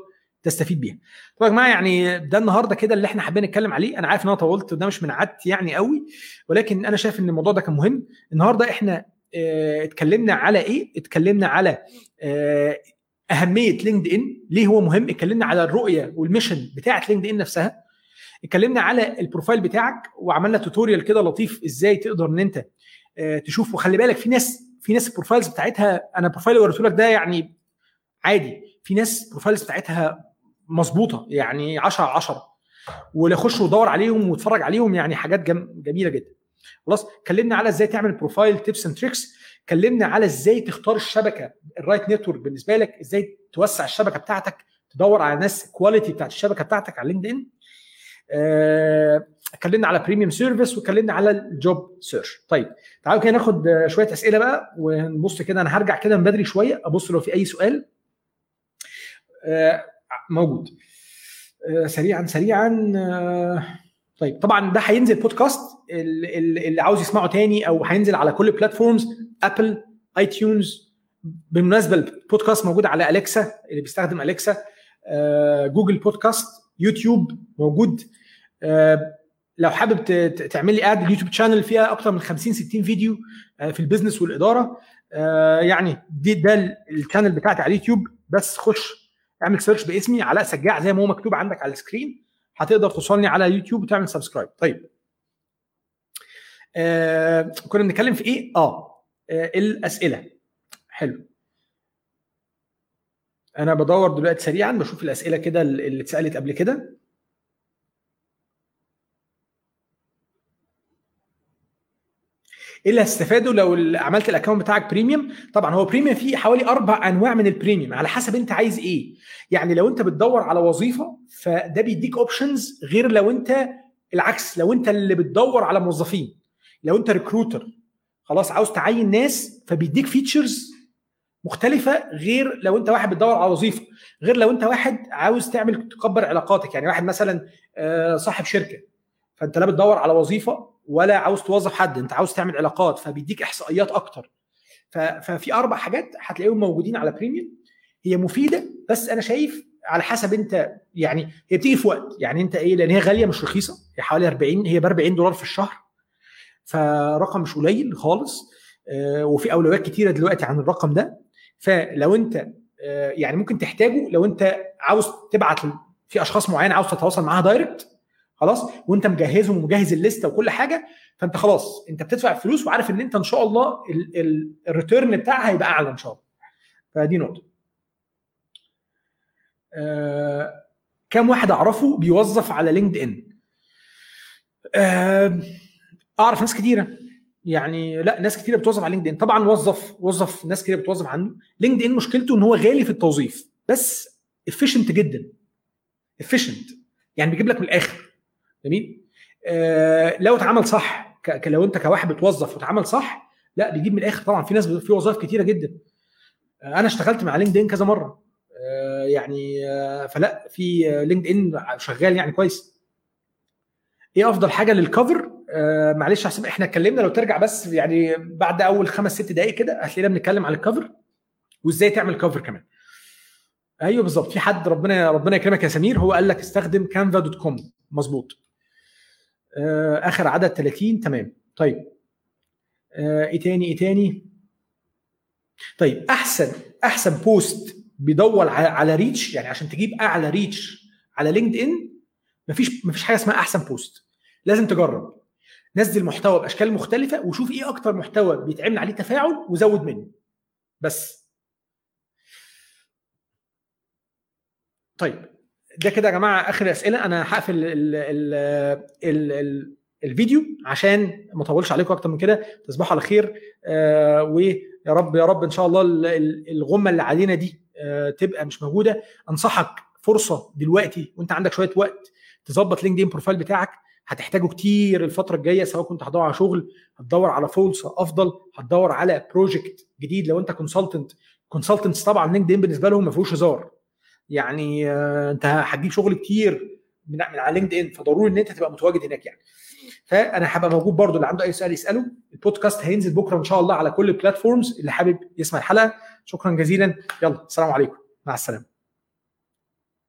تستفيد بيها. طبعا يا جماعة يعني ده النهارده كده اللي إحنا حابين نتكلم عليه. أنا عارف إن أنا طولت وده مش من عادتي يعني قوي ولكن أنا شايف إن الموضوع ده كان مهم. النهارده إحنا آه اتكلمنا على إيه؟ اتكلمنا على آه أهمية لينكد ان ليه هو مهم؟ اتكلمنا على الرؤية وال mission بتاعة لينكد ان نفسها. اتكلمنا على ال profile بتاعك وعملنا tutorial كده لطيف إزاي تقدر إن أنت آه تشوف وخلي بالك في ناس في ناس ال profiles بتاعتها أنا ال profile اللي وريته لك ده يعني عادي. في ناس ال profiles بتاعتها مظبوطة يعني 10 على 10 واللي يخش ويدور عليهم ويتفرج عليهم يعني حاجات جم... جميلة جدا. خلاص اتكلمنا على إزاي تعمل profile tips and tricks اتكلمنا على إزاي تختار الشبكة ال right network بالنسبة لك إزاي توسع الشبكة بتاعتك تدور على ناس quality بتاعت الشبكة بتاعتك على لينكد ان اتكلمنا على premium service واتكلمنا على ال job search طيب تعالوا كده ناخد شوية أسئلة بقى ونبص كده أنا هرجع كده من بدري شوية أبص لو في أي سؤال. موجود. سريعا سريعا طيب طبعا ده هينزل بودكاست اللي عاوز يسمعه تاني أو هينزل على كل ال platforms Apple iTunes بالمناسبة البودكاست موجود على Alexa اللي بيستخدم Alexa Google Podcast YouTube موجود. لو حابب تعمل لي add ال YouTube channel فيها أكتر من 50 60 فيديو في ال business والإدارة. يعني دي ده ال channel بتاعتي على اليوتيوب. بس خش اعمل search باسمي علاء سجاع زي ما هو مكتوب عندك على ال screen هتقدر توصلني على اليوتيوب وتعمل subscribe طيب. آه كنا بنتكلم في إيه؟ آه, آه الأسئلة. حلو. أنا بدور دلوقتي سريعا بشوف الأسئلة كده اللي اتسألت قبل كده. إيه اللي هتستفاده لو عملت ال account بتاعك premium طبعا هو premium فيه حوالي أربع أنواع من ال premium على حسب أنت عايز إيه. يعني لو أنت بتدور على وظيفة فده بيديك options غير لو أنت العكس لو أنت اللي بتدور على موظفين. لو أنت recruiter خلاص عاوز تعين ناس فبيديك features مختلفة غير لو أنت واحد بتدور على وظيفة. غير لو أنت واحد عاوز تعمل تكبر علاقاتك. يعني واحد مثلا صاحب شركة فأنت لا بتدور على وظيفة ولا عاوز توظف حد انت عاوز تعمل علاقات فبيديك احصائيات أكتر. ففي أربع حاجات هتلاقيهم موجودين على بريميوم هي مفيدة بس أنا شايف على حسب أنت يعني هي بتيجي في وقت. يعني أنت إيه لأن هي غالية مش رخيصة هي حوالي 40 هي ب 40 دولار في الشهر. فرقم مش قليل خالص. آه وفي أولويات كتيرة دلوقتي عن الرقم ده. فلو أنت آه يعني ممكن تحتاجه لو أنت عاوز تبعت في أشخاص معينة عاوز تتواصل معاها direct خلاص وانت مجهزهم ومجهز ال list وكل حاجة فانت خلاص انت بتدفع فلوس وعارف ان انت ان شاء الله ال return بتاعها هيبقى أعلى إن شاء الله. فدي نقطة. آه كم واحد أعرفه بيوظف على لينكد ان آه أعرف ناس كتيرة. يعني لا ناس كتيرة بتوظف على لينكد ان طبعا وظف وظف ناس كتيرة بتوظف عنه. لينكد ان مشكلته إن هو غالي في التوظيف بس efficient جدا. efficient يعني بيجيب لك من الآخر. جميل. آه لو اتعمل صح ك- لو انت كواحد بتوظف واتعمل صح لا بيجيب من الآخر طبعا في ناس في وظائف كتيرة جدا. آه أنا اشتغلت مع لينكد ان كذا مرة. آه يعني آه فلا في لينكد ان شغال يعني كويس. إيه أفضل حاجة لل cover آه معلش عشان إحنا اتكلمنا لو ترجع بس يعني بعد أول خمس ست دقائق كده هتلاقينا بنتكلم على ال cover وإزاي تعمل cover كمان. أيوه بالظبط. في حد ربنا ربنا يكرمك يا سمير هو قال لك استخدم Canva dot com مظبوط. آخر عدد 30 تمام. طيب. آه إيه تاني إيه تاني؟ طيب أحسن أحسن post بيدور على reach يعني عشان تجيب أعلى reach على لينكد ان مفيش مفيش حاجة اسمها أحسن post لازم تجرب. نزل محتوى بأشكال مختلفة وشوف إيه أكتر محتوى بيتعمل عليه تفاعل وزود منه. بس. طيب. ده كده يا جماعة آخر أسئلة. أنا هقفل ال ال ال ال الفيديو عشان ما أطولش عليكم أكتر من كده. تصبحوا على خير. آه ويا رب يا رب إن شاء الله ال- ال- الغمة اللي علينا دي آه تبقى مش موجودة. أنصحك فرصة دلوقتي وأنت عندك شوية وقت تظبط لينكد ان profile بتاعك. هتحتاجه كتير الفترة الجاية سواء كنت هتدور على شغل هتدور على فرصه أفضل هتدور على project جديد. لو أنت consultant consultants طبعا لينكد ان بالنسبة لهم ما فيهوش هزار. يعني آه، أنت هتجيب شغل كتير من على لينكد ان فضروري إن أنت تبقى متواجد هناك يعني. فأنا هبقى موجود برضو اللي عنده أي سؤال يسأله. البودكاست هينزل بكرة إن شاء الله على كل ال platforms اللي حابب يسمع الحلقة. شكرا جزيلا. يلا السلام عليكم. مع السلامة.